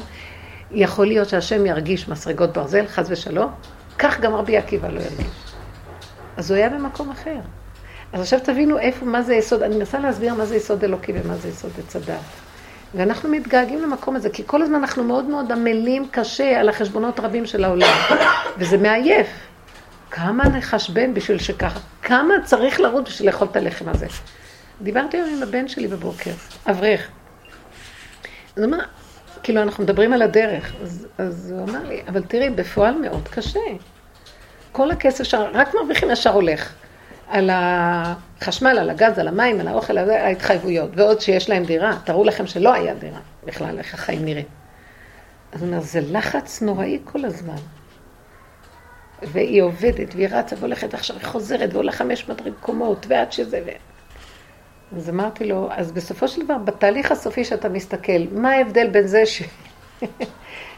יכול להיות שהשם ירגיש מסרגות ברזל, חס ושלום, כך גם רבי עקיבא לא ירגיש. אז הוא היה במקום אחר. אז עכשיו תבינו איפה, מה זה יסוד, אני מנסה להסביר מה זה יסוד אלוקי ומה זה יסוד עץ הדת. ואנחנו מתגעגעים למקום הזה, כי כל הזמן אנחנו מאוד מאוד עמלים קשה על החשבונות רבים של העולם, וזה מעייף. כמה נחשבן בשביל שככה, כמה צריך לרוץ בשביל לאכול את הלחם הזה. דיברתי היום עם הבן שלי בבוקר, אברך. אז הוא אמר, כאילו אנחנו מדברים על הדרך, אז, אז הוא אמר לי, אבל תראי, בפועל מאוד קשה. כל הכסף, שר, רק מרוויחים ישר הולך. על החשמל, על הגז, על המים, על האוכל, על ההתחייבויות, ועוד שיש להם דירה, תראו לכם שלא היה דירה בכלל, איך החיים נראים. אז הוא אומר, זה לחץ נוראי כל הזמן. והיא עובדת, והיא רצה והולכת, עכשיו היא חוזרת, ועולה חמש מקומות, ועד שזה... ו... אז אמרתי לו, אז בסופו של דבר, בתהליך הסופי שאתה מסתכל, מה ההבדל בין זה ש...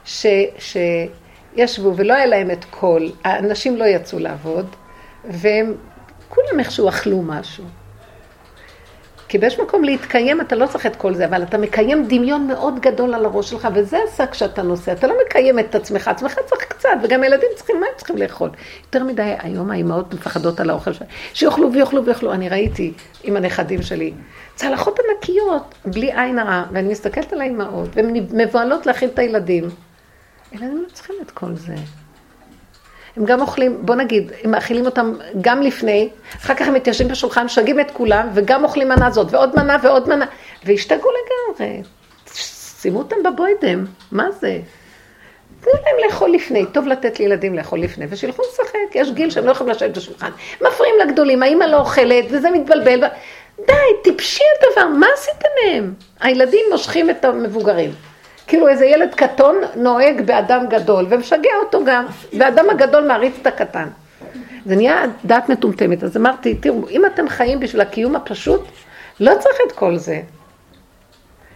ש... שישבו ולא היה להם את כל, האנשים לא יצאו לעבוד, והם כולם איכשהו אכלו משהו. כי באיזשהו מקום להתקיים, אתה לא צריך את כל זה, אבל אתה מקיים דמיון מאוד גדול על הראש שלך, וזה השק שאתה נושא. אתה לא מקיים את עצמך, עצמך צריך קצת, וגם ילדים צריכים, מה הם צריכים לאכול? יותר מדי, היום האימהות מפחדות על האוכל שלהם, שיאכלו ויאכלו ויאכלו. אני ראיתי עם הנכדים שלי, צלחות ענקיות, בלי עין הרע, ואני מסתכלת על האימהות, והן מבוהלות להכין את הילדים. ילדים לא צריכים את כל זה. הם גם אוכלים, בוא נגיד, הם מאכילים אותם גם לפני, אחר כך הם מתיישבים בשולחן, שגים את כולם, וגם אוכלים מנה זאת, ועוד מנה ועוד מנה, והשתגעו לגמרי. שימו אותם בבוידם, מה זה? תנו להם לאכול לפני, טוב לתת לילדים לאכול לפני, ושילכו לשחק, יש גיל שהם לא יכולים לשבת בשולחן. מפריעים לגדולים, האמא לא אוכלת, וזה מתבלבל. די, טיפשי הדבר, מה עשיתם מהם? הילדים מושכים את המבוגרים. כאילו איזה ילד קטון נוהג באדם גדול, ומשגע אותו גם, והאדם הגדול מעריץ את הקטן. זה נהיה דעת מטומטמת. אז אמרתי, תראו, אם אתם חיים בשביל הקיום הפשוט, לא צריך את כל זה.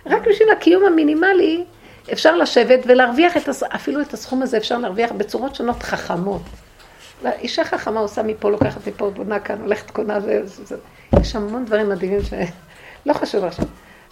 רק בשביל הקיום המינימלי, אפשר לשבת ולהרוויח את, אפילו את הסכום הזה אפשר להרוויח בצורות שונות חכמות. אישה חכמה עושה מפה, לוקחת מפה, בונה כאן, הולכת קונה, זה, זה, זה. יש המון דברים מדהימים שלא חשוב עכשיו.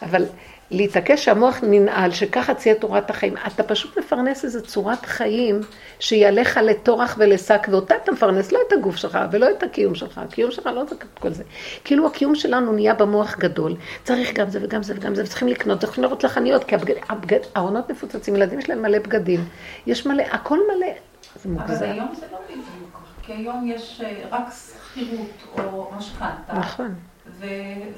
אבל להתעקש שהמוח ננעל, שככה תהיה תורת החיים. אתה פשוט מפרנס איזו צורת חיים שהיא עליך לטורח ולשק, ואותה אתה מפרנס, לא את הגוף שלך ולא את הקיום שלך. הקיום שלך לא זה כל זה. כאילו הקיום שלנו נהיה במוח גדול. צריך גם זה וגם זה וגם זה, וצריכים לקנות, צריכים לראות לחנויות, כי הבגד, הבגד, הארונות מפוצצים, ילדים יש להם מלא בגדים. יש מלא, הכל מלא. זה מוגזר. אבל היום זה לא בדיוק, כי היום יש אה, רק שכירות או משכנתה. נכון.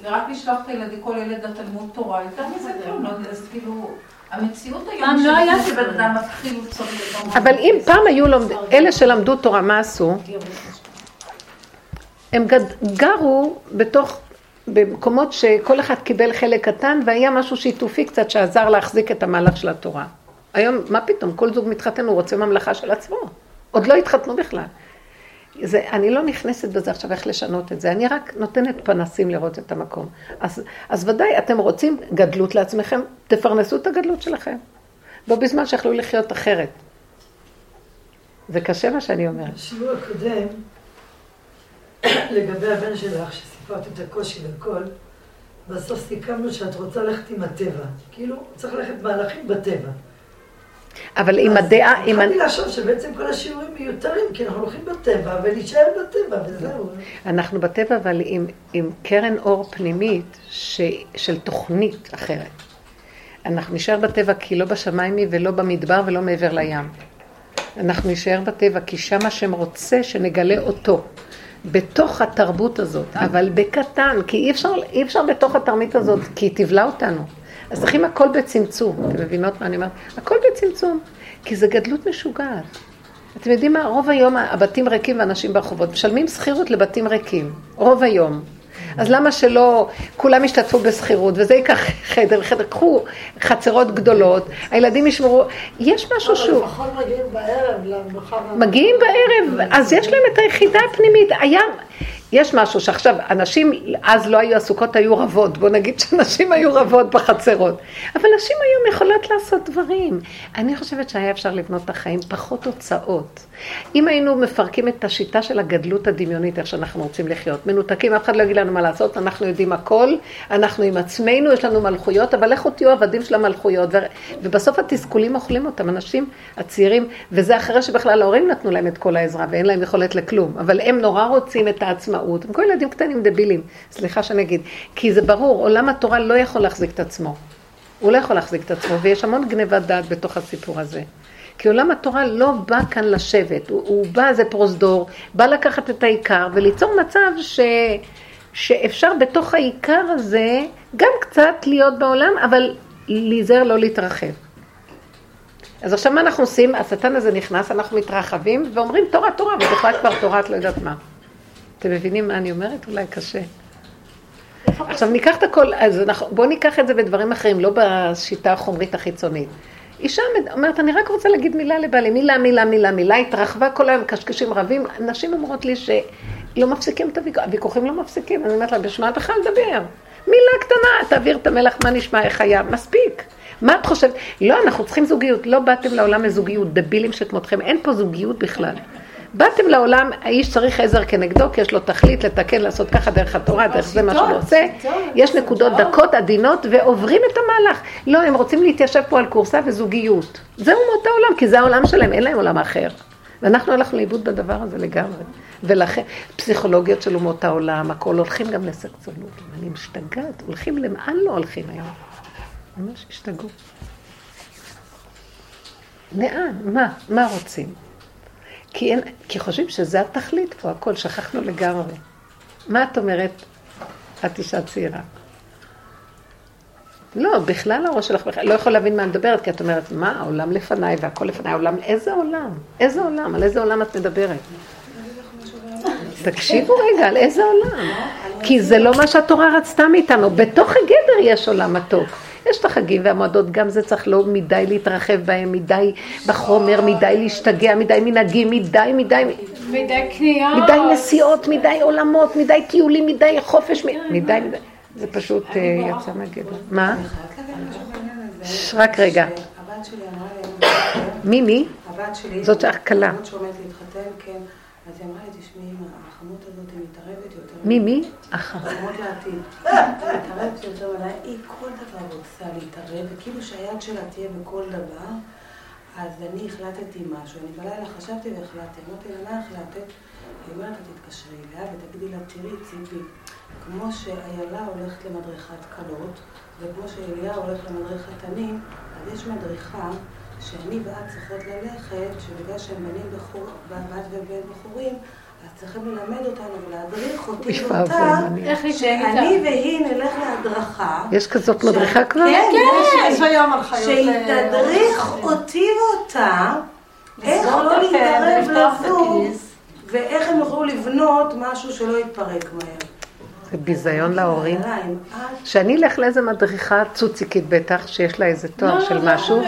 ורק לשלוח את הילדים, כל ילד לתלמוד תורה, יותר מזה כלום, לא יודע, אז כאילו... המציאות היום לא היה שבן אדם מתחיל אבל אם פעם היו לומדים, אלה שלמדו תורה, מה עשו? הם גרו בתוך, במקומות שכל אחד קיבל חלק קטן והיה משהו שיתופי קצת שעזר להחזיק את המהלך של התורה. היום, מה פתאום, כל זוג מתחתן, הוא רוצה ממלכה של עצמו. עוד לא התחתנו בכלל. זה, אני לא נכנסת בזה עכשיו איך לשנות את זה, אני רק נותנת פנסים לראות את המקום. אז, אז ודאי, אתם רוצים גדלות לעצמכם, תפרנסו את הגדלות שלכם. לא בזמן שיכלו לחיות אחרת. זה קשה מה שאני אומרת. בשיעור הקודם, לגבי הבן שלך, שסיפרת את הקושי והכל, בסוף סיכמנו שאת רוצה ללכת עם הטבע. כאילו, צריך ללכת מהלכים בטבע. אבל עם הדעה... אז התחלתי לחשוב שבעצם כל השיעורים מיותרים, כי אנחנו הולכים בטבע ולהישאר בטבע, וזהו. אנחנו בטבע, אבל עם, עם קרן אור פנימית ש, של תוכנית אחרת. אנחנו נשאר בטבע כי לא בשמיים היא ולא במדבר ולא מעבר לים. אנחנו נשאר בטבע כי שם השם רוצה שנגלה אותו. בתוך התרבות הזאת, אבל בקטן, כי אי אפשר, אי אפשר בתוך התרמית הזאת, כי היא תבלע אותנו. אז צריכים הכל בצמצום. אתם מבינות מה אני אומרת? הכל בצמצום. כי זה גדלות משוגעת. אתם יודעים מה? רוב היום הבתים ריקים ואנשים ברחובות. משלמים שכירות לבתים ריקים. רוב היום. אז למה שלא כולם ישתתפו בשכירות, וזה ייקח חדר, חדר, קחו חצרות גדולות, הילדים ישמרו, יש משהו שהוא... אבל לפחות מגיעים בערב למחר... מגיעים בערב, אז יש להם את היחידה הפנימית. היה, יש משהו שעכשיו, אנשים אז לא היו עסוקות, היו רבות, בוא נגיד שנשים היו רבות בחצרות. אבל נשים היום יכולות לעשות דברים. אני חושבת שהיה אפשר לבנות את החיים פחות הוצאות. אם היינו מפרקים את השיטה של הגדלות הדמיונית, איך שאנחנו רוצים לחיות, מנותקים, אף אחד לא יגיד לנו מה לעשות, אנחנו יודעים הכל, אנחנו עם עצמנו, יש לנו מלכויות, אבל לכו תהיו עבדים של המלכויות. ו... ובסוף התסכולים אוכלים אותם, אנשים הצעירים, וזה אחרי שבכלל ההורים נתנו להם את כל העזרה, ואין להם יכולת לכלום. אבל הם נורא רוצים את העצמאות, הם כל ילדים קטנים דבילים, סליחה שאני אגיד, כי זה ברור, עולם התורה לא יכול להחזיק את עצמו. הוא לא יכול להחזיק את עצמו, ויש המון גניבת דעת בתוך הסיפור הזה. כי עולם התורה לא בא כאן לשבת, הוא, הוא בא, זה פרוזדור, בא לקחת את העיקר וליצור מצב ש, שאפשר בתוך העיקר הזה גם קצת להיות בעולם, אבל להיזהר לא להתרחב. אז עכשיו מה אנחנו עושים? השטן הזה נכנס, אנחנו מתרחבים ואומרים תורה תורה, ובכלל כבר תורה את לא יודעת מה. אתם מבינים מה אני אומרת? אולי קשה. עכשיו ניקח את הכל, אז בואו ניקח את זה בדברים אחרים, לא בשיטה החומרית החיצונית. אישה אומרת, אני רק רוצה להגיד מילה לבעלי, מילה, מילה, מילה, מילה, התרחבה כל היום, קשקשים רבים. נשים אומרות לי שלא מפסיקים את הוויכוחים, הוויכוחים לא מפסיקים. אני אומרת לה, בשמה בכלל לדבר. מילה קטנה, תעביר את המלח, מה נשמע, איך היה, מספיק. מה את חושבת? לא, אנחנו צריכים זוגיות. לא באתם לעולם לזוגיות, דבילים שכמותכם, אין פה זוגיות בכלל. באתם לעולם, האיש צריך עזר כנגדו, כי יש לו תכלית לתקן, לעשות ככה דרך התורה, דרך זה מה שהוא עושה. יש נקודות דקות, עדינות, ועוברים את המהלך. לא, הם רוצים להתיישב פה על קורסה וזוגיות. זהו מאותו עולם, כי זה העולם שלהם, אין להם עולם אחר. ואנחנו הלכנו לאיבוד בדבר הזה לגמרי. ולכן, פסיכולוגיות של אומות העולם, הכל, הולכים גם לסקצונות. אני משתגעת, הולכים למען לא הולכים היום. ממש השתגעו. לאן? מה? מה רוצים? כי, אין, כי חושבים שזה התכלית פה, הכל, שכחנו לגמרי. מה את אומרת? את אישה צעירה. לא, בכלל הראש שלך בכלל לא יכול להבין מה אני מדברת, כי את אומרת, מה, העולם לפניי והכל לפניי, העולם, איזה עולם? איזה עולם? על איזה עולם את מדברת? תקשיבו רגע, על איזה עולם? כי זה לא מה שהתורה רצתה מאיתנו. בתוך הגדר יש עולם מתוק. יש את החגים והמועדות, גם זה צריך לא מדי להתרחב בהם, מדי בחומר, מדי להשתגע, מדי מנהגים, מדי, מדי... מדי קניות. מדי נסיעות, מדי עולמות, מדי טיולים, מדי חופש, מדי, מדי. זה פשוט אה, יצא מהגדר. מה? רק רגע. מי, מי? הבת שלי. זאת הכלה. הבת שעומדת להתחתן, כן. אז היא אמרה לי, תשמעי, החמות הזאת מתערבת יותר. מי, מי? החמות לעתיד. היא מתערבת יותר מדי, היא כל דבר רוצה להתערב, וכאילו שהיד שלה תהיה בכל דבר. אז אני החלטתי משהו, אני בלילה חשבתי והחלטתי, אמרתי לה, מה החלטת? היא אומרת, תתקשרי אליה ותגידי לה, תראי ציפי, כמו שאיילה הולכת למדריכת כלות, וכמו שאליה הולך למדריכת תנים, אז יש מדריכה שאני ואת צריכות ללכת, שבגלל שהם בנים בחור, בת ובן בחורים, צריכים ללמד אותנו ולהדריך אותי ואותה, שאני והיא נלך להדרכה. יש כזאת מדריכה כבר? כן, יש היום הנחיות. שהיא תדריך אותי ואותה, איך לא להתערב לזוג, ואיך הם יוכלו לבנות משהו שלא יתפרק מהר. זה ביזיון להורים. שאני אלך לאיזה מדריכה צוציקית בטח, שיש לה איזה תואר של משהו,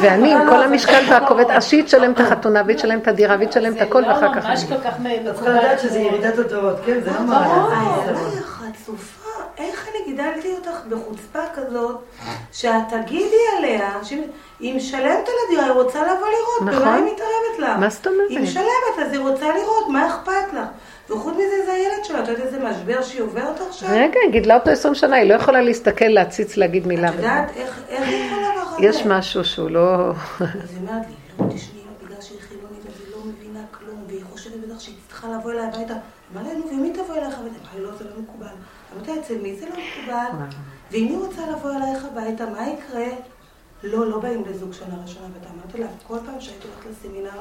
ואני עם כל המשקל והכובד, אז שהיא תשלם את החתונה, והיא תשלם את הדירה, והיא תשלם את הכל, ואחר כך... זה לא ממש כל כך את צריכה לדעת שזה ירידת הדורות, כן? זה לא מעלה. היא חצופה, איך אני גידלתי אותך בחוצפה כזאת, שאת תגידי עליה, שהיא משלמת על הדירה, היא רוצה לבוא לראות, במה היא מתערבת לה? מה זאת אומרת? היא משלמת, אז היא רוצה לראות, מה אכפת לך? וחוץ מזה זה הילד שלה, את יודעת איזה משבר שהיא עוברת עכשיו? רגע, היא גידלה אותו עשרים שנה, היא לא יכולה להסתכל, להציץ, להגיד מילה. את יודעת איך היא יכולה לך יש משהו שהוא לא... אז היא אומרת לי, לא, תשמעי, בגלל שהיא חילונית, אז היא לא מבינה כלום, והיא חושבת בטח שהיא צריכה לבוא אליי הביתה. אמרה לי, נו, ומי תבוא אליך הביתה? לא, זה לא מקובל. אמרתי, אצל מי זה לא מקובל? ואם היא רוצה לבוא אלייך הביתה, מה יקרה? לא, לא באים לזוג שנה ראשונה, ואתה אמרתי לה, כל פעם שהייתי הולכת לסמינר,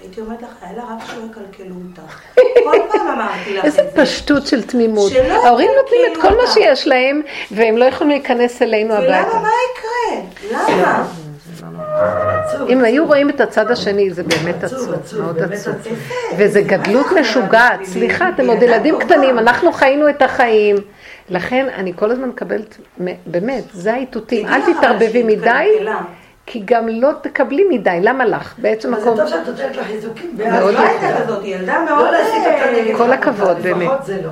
הייתי אומרת לך, היה לה רק שלא יקלקלו אותך. כל פעם אמרתי לך את זה. איזה פשטות של תמימות. ההורים נותנים את כל מה שיש להם, והם לא יכולים להיכנס אלינו הביתה. ולמה, מה יקרה? למה? אם היו רואים את הצד השני, זה באמת עצוב, מאוד עצוב. וזה גדלות משוגעת. סליחה, אתם עוד ילדים קטנים, אנחנו חיינו את החיים. לכן אני כל הזמן מקבלת, באמת, זה האיתותים. אל תתערבבי מדי. כי גם לא תקבלי מדי, למה לך? בעצם מקום... זה טוב שאת נותנת לה חיזוקים. מאוד הייתה כזאת, ילדה מאוד... לא להסיק אותה נגד כל הכבוד, באמת. לפחות זה לא.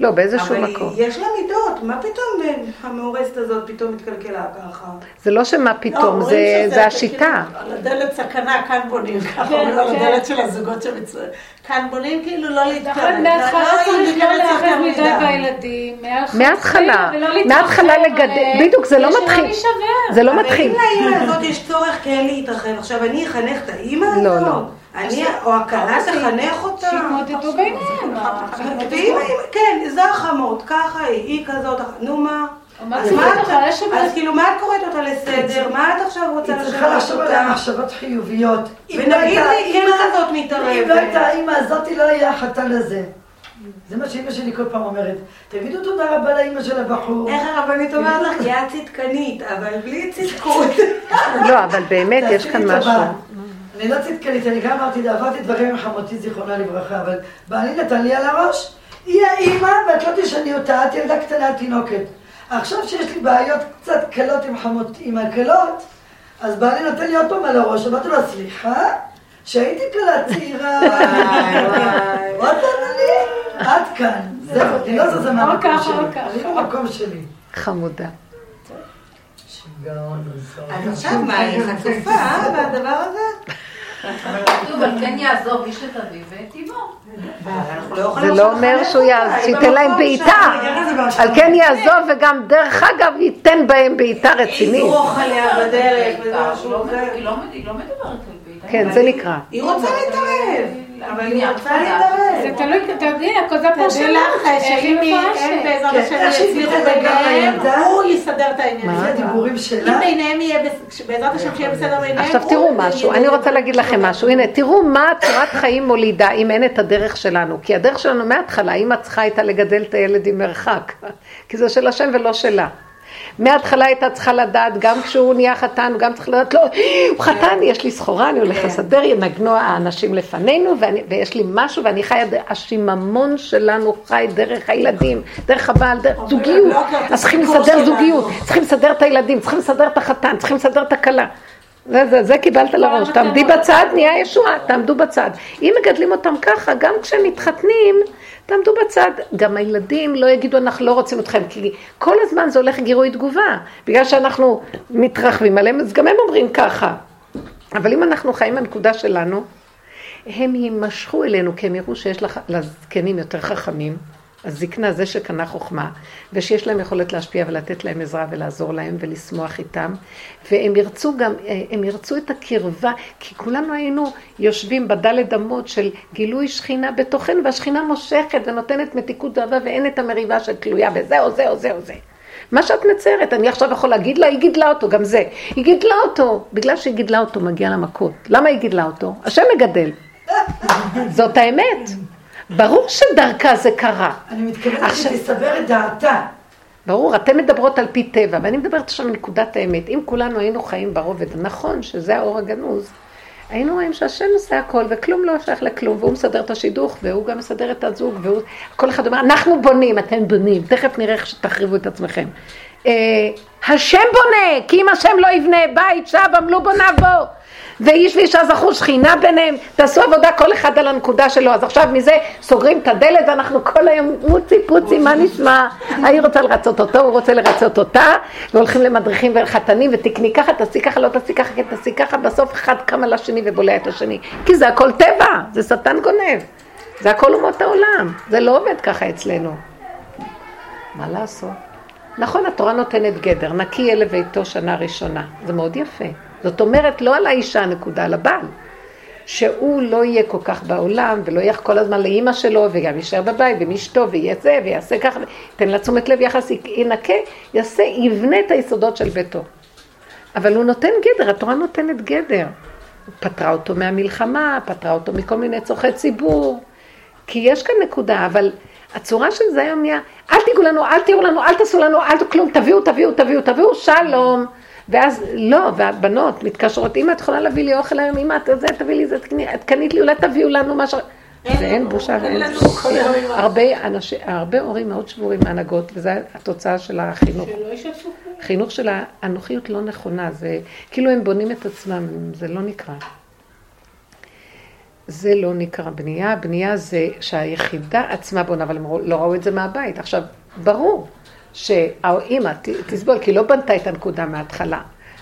לא, באיזשהו מקום. אבל יש לה מידות, מה פתאום המאורסת הזאת פתאום מתקלקלה ככה? זה לא שמה פתאום, זה השיטה. על הדלת סכנה, כאן בונים, ככה אומרים על הדלת של הזוגות שמצויים. כאן בונים כאילו לא להתקרב. נכון, מההתחלה צריך לא להרחיב מדי בילדים. מההתחלה, מההתחלה לגדל, בדיוק, זה לא מתחיל. זה לא מתחיל. אבל אם לאמא הזאת יש צורך כן להתרחב, עכשיו אני אחנך את האמא הזאת? לא, לא. אני, או הכלה תחנך אותה. שיתמודדו ביניהם. כן, זה החמות, ככה היא, היא כזאת, נו מה? אז כאילו מה את קוראת אותה לסדר? מה את עכשיו רוצה לשבת אותה? היא צריכה לחשוב עליה מחשבות חיוביות. ונגיד לי, כן כזאת מתערבת. אם לא הייתה האמא הזאת, לא היה החתן הזה. זה מה שאימא שלי כל פעם אומרת. תגידו תודה רבה לאימא של הבחור. איך הרבנית אומרת לך? כי את צדקנית, אבל בלי צדקות. לא, אבל באמת יש כאן משהו. אני לא צדקנית, אני גם אמרתי, עברתי דברים עם חמותי, זיכרונה לברכה, אבל בעלי נתן לי על הראש, היא האימא, ואת לא תשני אותה, את ילדה קטנה, תינוקת. עכשיו שיש לי בעיות קצת קלות עם חמותי, עם הקלות, אז בעלי נותן לי עוד פעם על הראש, אמרתי לו, סליחה, שהייתי קלה צעירה, וואי, לי, עד כאן. זהו, אני לא זזה מהמקום שלי, אני במקום שלי. חמודה. שיגעון, אז עכשיו מה, היא חצופה והדבר הזה? אבל כתוב, על כן יעזוב איש את אביו ואת אמו. זה לא אומר שהוא ייתן להם בעיטה. על כן יעזוב וגם דרך אגב ייתן בהם בעיטה רצינית. יזרוך עליה בדרך. היא לא מדברת. כן, זה נקרא. היא רוצה להתערב. אבל היא רוצה להתערב. זה תלוי, אתה יודע, כל זה פה תדעי לך שאם היא- הם בעזרת כן, השם יצליחו ביניהם. הוא יסדר את העניין. מה? הדיבורים אם שלה. ביניהם יהיה, בעזרת השם שיהיה בסדר ביניהם, עכשיו תראו משהו, אני רוצה להגיד לכם משהו, הנה תראו מה צורת חיים מולידה אם אין את הדרך שלנו, כי הדרך שלנו מההתחלה, אמא צריכה הייתה לגדל את הילד עם מרחק, כי זה של השם ולא שלה. מההתחלה הייתה צריכה לדעת, גם כשהוא נהיה חתן, הוא גם צריך לדעת, לא, הוא חתן, יש לי סחורה, אני הולך לסדר, ינגנו האנשים לפנינו, ואני, ויש לי משהו, ואני חיה, השיממון שלנו חי דרך הילדים, דרך הבעל, דרך זוגיות, לא אז צריכים לסדר. זוגיות, צריכים לסדר את הילדים, צריכים לסדר את החתן, צריכים לסדר את הכלה. זה, זה, זה קיבלת לראש, תעמדי בצד, נהיה ישועה, תעמדו בצד. אם מגדלים אותם ככה, גם כשהם מתחתנים, תעמדו בצד. גם הילדים לא יגידו, אנחנו לא רוצים אתכם, כי כל הזמן זה הולך גירוי תגובה. בגלל שאנחנו מתרחבים עליהם, אז גם הם אומרים ככה. אבל אם אנחנו חיים בנקודה שלנו, הם יימשכו אלינו, כי הם יראו שיש לזקנים יותר חכמים, הזקנה זה שקנה חוכמה, ושיש להם יכולת להשפיע ולתת להם עזרה ולעזור להם ולשמוח איתם, והם ירצו גם, אה, הם ירצו את הקרבה, כי כולנו היינו יושבים בדלת אמות של גילוי שכינה בתוכנו, והשכינה מושכת ונותנת מתיקות אהבה, ואין את המריבה שתלויה בזה או זה או זה או זה. מה שאת מציירת, אני עכשיו יכול להגיד לה, היא גידלה אותו, גם זה. היא גידלה אותו, בגלל שהיא גידלה אותו, מגיע לה מכות. למה היא גידלה אותו? השם מגדל. זאת האמת. ברור שדרכה זה קרה. אני מתכוונת שתסבר את דעתה. ברור, אתן מדברות על פי טבע, ואני מדברת עכשיו מנקודת האמת. אם כולנו היינו חיים ברובד הנכון, שזה האור הגנוז, היינו רואים שהשם עושה הכל, וכלום לא שייך לכלום, והוא מסדר את השידוך, והוא גם מסדר את הזוג, והוא... כל אחד אומר, אנחנו בונים, אתם בונים, תכף נראה איך שתחריבו את עצמכם. אה, השם בונה, כי אם השם לא יבנה בית, שב עמלו בוניו בו. ואיש ואישה זכו שכינה ביניהם, תעשו עבודה כל אחד על הנקודה שלו, אז עכשיו מזה סוגרים את הדלת ואנחנו כל היום מוצי פוצי, מה נשמע? היא רוצה לרצות אותו, הוא רוצה לרצות אותה, והולכים למדריכים ולחתנים, ותקני ככה, תעשי ככה, לא תעשי ככה, כן תעשי ככה, בסוף אחד קם לשני ובולע את השני, כי זה הכל טבע, זה שטן גונב, זה הכל אומות העולם, זה לא עובד ככה אצלנו. מה לעשות? נכון, התורה נותנת גדר, נקי יהיה לביתו שנה ראשונה, זה מאוד יפה. זאת אומרת, לא על האישה הנקודה, על הבעל. שהוא לא יהיה כל כך בעולם, ולא ילך כל הזמן לאימא שלו, וגם יישאר בבית, עם אשתו, ויהיה זה, ויעשה ככה, ייתן לה תשומת לב יחס, ינקה, יעשה, יבנה את היסודות של ביתו. אבל הוא נותן גדר, התורה נותנת גדר. פטרה אותו מהמלחמה, פטרה אותו מכל מיני צורכי ציבור. כי יש כאן נקודה, אבל הצורה של זה היום נהיה, אל תיגעו לנו, אל תראו לנו, אל תעשו לנו, אל כלום, תביאו, תביאו, תביאו, תביאו, שלום. ואז לא, והבנות מתקשרות, אמא את יכולה להביא לי אוכל היום, אמא את זה, תביא לי זה, את קנית לי, אולי תביאו לנו משהו. ואין בושה ואין לנו כל היום עם ה- הרבה הורים מאוד שבורים מהנהגות, וזו התוצאה של החינוך. חינוך של האנוכיות לא נכונה, זה כאילו הם בונים את עצמם, זה לא נקרא. זה לא נקרא בנייה, בנייה זה שהיחידה עצמה בונה, אבל הם לא ראו את זה מהבית. עכשיו, ברור שהאימא תסבול, כי היא לא בנתה את הנקודה מההתחלה.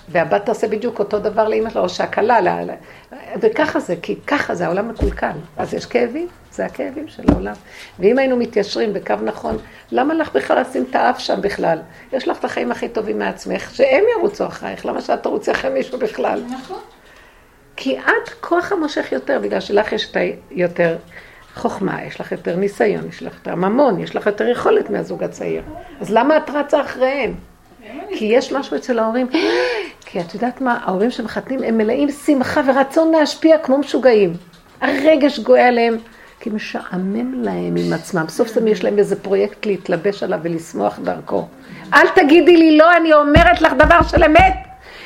והבת תעשה בדיוק אותו דבר לאימא שלה, או שהכלה, לה- לה- וככה זה, כי ככה זה, העולם מקולקל. אז יש כאבים, זה הכאבים של העולם. ואם היינו מתיישרים בקו נכון, למה לך בכלל לשים את האף שם בכלל? יש לך את החיים הכי טובים מעצמך, שהם ירוצו אחרייך, למה שאת תרוצי אחרי מישהו בכלל? נכון. כי את כוח המושך יותר, בגלל שלך יש את היותר חוכמה, יש לך יותר ניסיון, יש לך יותר ממון, יש לך יותר יכולת מהזוג הצעיר. אז למה את רצה אחריהם? כי יש משהו אצל ההורים, כי את יודעת מה, ההורים שמחתנים הם מלאים שמחה ורצון להשפיע כמו משוגעים. הרגש גואה עליהם, כי משעמם להם עם עצמם. סוף סוף יש להם איזה פרויקט להתלבש עליו ולשמוח דרכו. אל תגידי לי לא, אני אומרת לך דבר של אמת.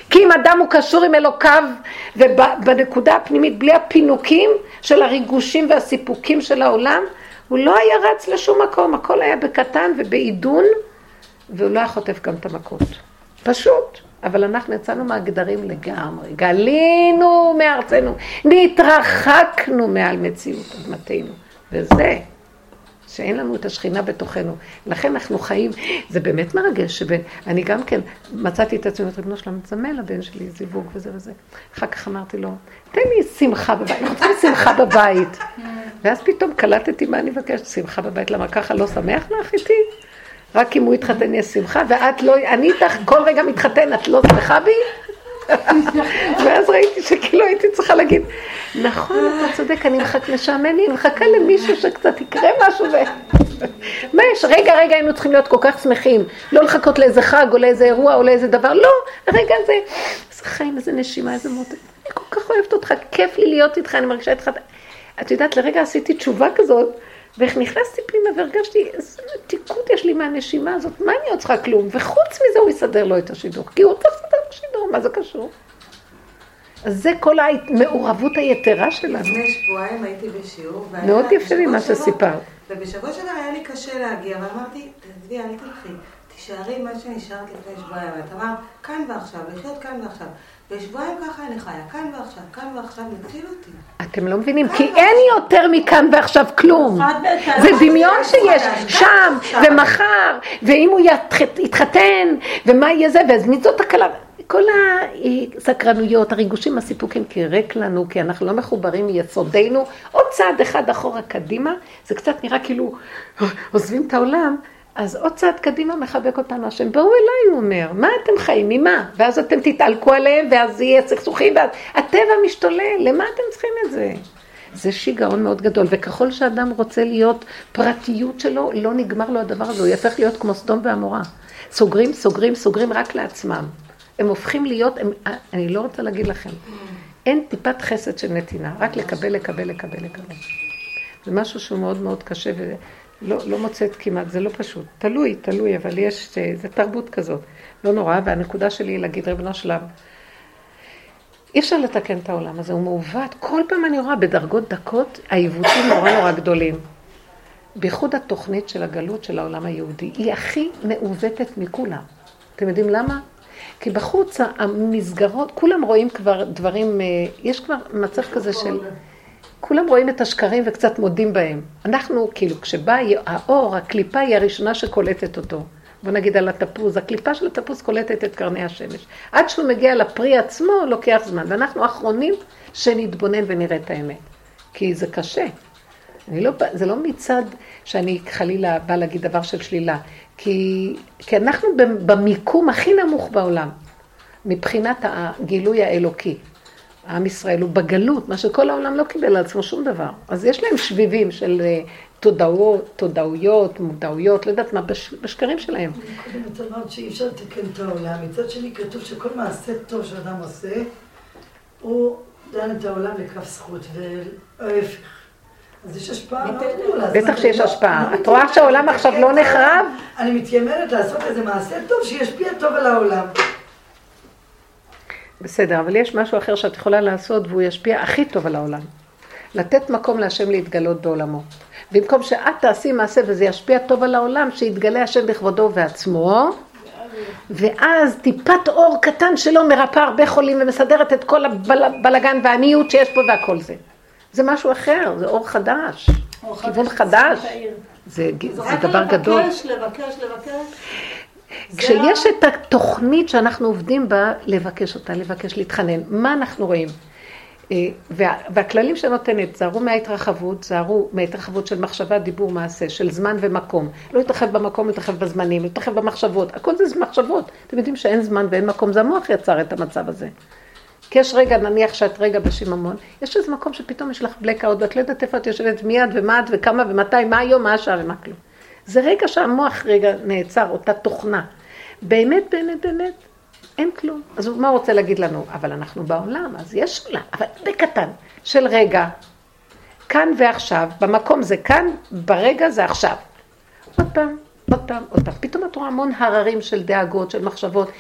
כי אם אדם הוא קשור עם אלוקיו, ובנקודה הפנימית, בלי הפינוקים של הריגושים והסיפוקים של העולם, הוא לא היה רץ לשום מקום, הכל היה בקטן ובעידון, והוא לא היה חוטף גם את המכות. פשוט. אבל אנחנו יצאנו מהגדרים לגמרי, גלינו מארצנו, נתרחקנו מעל מציאות אדמתנו, וזה שאין לנו את השכינה בתוכנו. לכן אנחנו חיים, זה באמת מרגש, שאני גם כן מצאתי את עצמי, אומרת, ריבונו שלום, תזמן לבן שלי זיווג וזה וזה. אחר כך אמרתי לו, תן לי שמחה בבית, אנחנו צריכים שמחה בבית. ואז פתאום קלטתי מה אני מבקשת, שמחה בבית, למה ככה לא שמח לך איתי? רק אם הוא יתחתן יש שמחה, ואת לא, אני איתך כל רגע מתחתן, את לא שמחה בי? ואז ראיתי שכאילו הייתי צריכה להגיד, נכון, אתה צודק, אני מחכה, משעמם לי, אני מחכה למישהו שקצת יקרה משהו ו... מה יש? רגע, רגע, היינו צריכים להיות כל כך שמחים. לא לחכות לאיזה חג או לאיזה אירוע או לאיזה דבר, לא, הרגע הזה, איזה חיים, איזה נשימה, איזה מותק. אני כל כך אוהבת אותך, כיף לי להיות איתך, אני מרגישה איתך. את יודעת, לרגע עשיתי תשובה כזאת, ואיך נכנסתי פנימה והרגשתי, איזה מתיקות יש לי מהנשימה הזאת, מה אני עוד צריכה כלום? וחוץ מזה הוא יסדר לו את השידור, כי הוא רוצה לסדר את השידור, מה זה קשור? אז זה כל המעורבות היתרה שלנו. לפני שבועיים הייתי בשיעור. מאוד יפה ממה שסיפרת. ובשבוע שעבר היה לי קשה להגיע, ואמרתי, תעזבי, אל תלכי, תישארי מה שנשארת לפני שבועיים. את אמרת, כאן ועכשיו, לחיות כאן ועכשיו. ושבועיים ככה אני חיה, כאן ועכשיו, כאן ועכשיו, מציל אותי. אתם לא מבינים, כי אין יותר מכאן ועכשיו כלום. זה דמיון שיש שם, ומחר, ואם הוא יתחתן, ומה יהיה זה, ואז מי זאת הקלה? כל הסקרנויות, הריגושים, הסיפוקים, כי ריק לנו, כי אנחנו לא מחוברים מיסודנו, עוד צעד אחד אחורה קדימה, זה קצת נראה כאילו עוזבים את העולם, אז עוד צעד קדימה מחבק אותנו השם. בואו אליי, הוא אומר, מה אתם חיים, ממה? ואז אתם תתעלקו עליהם, ואז יהיה סכסוכים, ואז הטבע משתולל, למה אתם צריכים את זה? זה שיגעון מאוד גדול, וככל שאדם רוצה להיות פרטיות שלו, לא נגמר לו הדבר הזה, הוא יהפך להיות כמו סדום ועמורה. סוגרים, סוגרים, סוגרים רק לעצמם. הם הופכים להיות, הם, אני לא רוצה להגיד לכם, אין טיפת חסד של נתינה, רק לקבל, לקבל, לקבל, לקבל. זה משהו שהוא מאוד מאוד קשה ולא לא מוצאת כמעט, זה לא פשוט. תלוי, תלוי, אבל יש, זה תרבות כזאת. לא נורא, והנקודה שלי היא להגיד, ריבונו שלם, אי אפשר לתקן את העולם הזה, הוא מעוות. כל פעם אני רואה בדרגות דקות, העיוותים נורא נורא גדולים. בייחוד התוכנית של הגלות של העולם היהודי, היא הכי מעוותת מכולם. אתם יודעים למה? כי בחוץ המסגרות, כולם רואים כבר דברים, אה, יש כבר מצב כזה של... כולם רואים את השקרים וקצת מודים בהם. אנחנו, כאילו, כשבא האור, הקליפה היא הראשונה שקולטת אותו. בוא נגיד על התפוז, הקליפה של התפוז קולטת את קרני השמש. עד שהוא מגיע לפרי עצמו, לוקח זמן. ואנחנו האחרונים שנתבונן ונראה את האמת. כי זה קשה. לא, זה לא מצד שאני חלילה באה להגיד דבר של שלילה. כי, כי אנחנו במיקום הכי נמוך בעולם, מבחינת הגילוי האלוקי. עם ישראל הוא בגלות, מה שכל העולם לא קיבל על עצמו שום דבר. אז יש להם שביבים של אה, תודעות, תודעויות, מודעויות, לא יודעת מה, בש, בשקרים שלהם. קודם את אמרת שאי אפשר לתקן את העולם. מצד שני כתוב שכל מעשה טוב שאדם עושה, הוא דן את העולם לכף זכות, וההפך. אז יש השפעה מאוד גדולה. בטח שיש השפעה. את רואה שהעולם עכשיו לא נחרב? אני מתיימרת לעשות איזה מעשה טוב שישפיע טוב על העולם. בסדר, אבל יש משהו אחר שאת יכולה לעשות והוא ישפיע הכי טוב על העולם. לתת מקום להשם להתגלות בעולמו. במקום שאת תעשי מעשה וזה ישפיע טוב על העולם, שיתגלה השם בכבודו ובעצמו, ואז טיפת אור קטן שלו מרפא הרבה חולים ומסדרת את כל הבלגן והעניות שיש פה והכל זה. זה משהו אחר, זה אור חדש, אור כיוון חדש. זה, זה, זה דבר גדול. לבקש, לבקש, לבקש. כשיש את התוכנית שאנחנו עובדים בה, לבקש אותה, לבקש להתחנן. מה אנחנו רואים? אה, וה, והכללים שנותנת, זהרו מההתרחבות, זהרו מההתרחבות של מחשבה, דיבור, מעשה, של זמן ומקום. לא להתרחב במקום, להתרחב בזמנים, להתרחב במחשבות. הכל זה מחשבות. אתם יודעים שאין זמן ואין מקום, זה המוח יצר את המצב הזה. כי יש רגע, נניח שאת רגע בשיממון, יש איזה מקום שפתאום יש לך בלקאוט, ואת לא יודעת איפה את יושבת מיד ומה את וכמה ומתי, מה היום, מה השעה ומה כלום. זה רגע שהמוח רגע נעצר, אותה תוכנה. באמת, באמת, באמת, אין כלום. אז מה הוא רוצה להגיד לנו? אבל אנחנו בעולם, אז יש עולם, אבל בקטן, של רגע, כאן ועכשיו, במקום זה כאן, ברגע זה עכשיו. עוד פעם, עוד פעם, עוד פעם. פתאום את רואה המון הררים של דאגות, של מחשבות.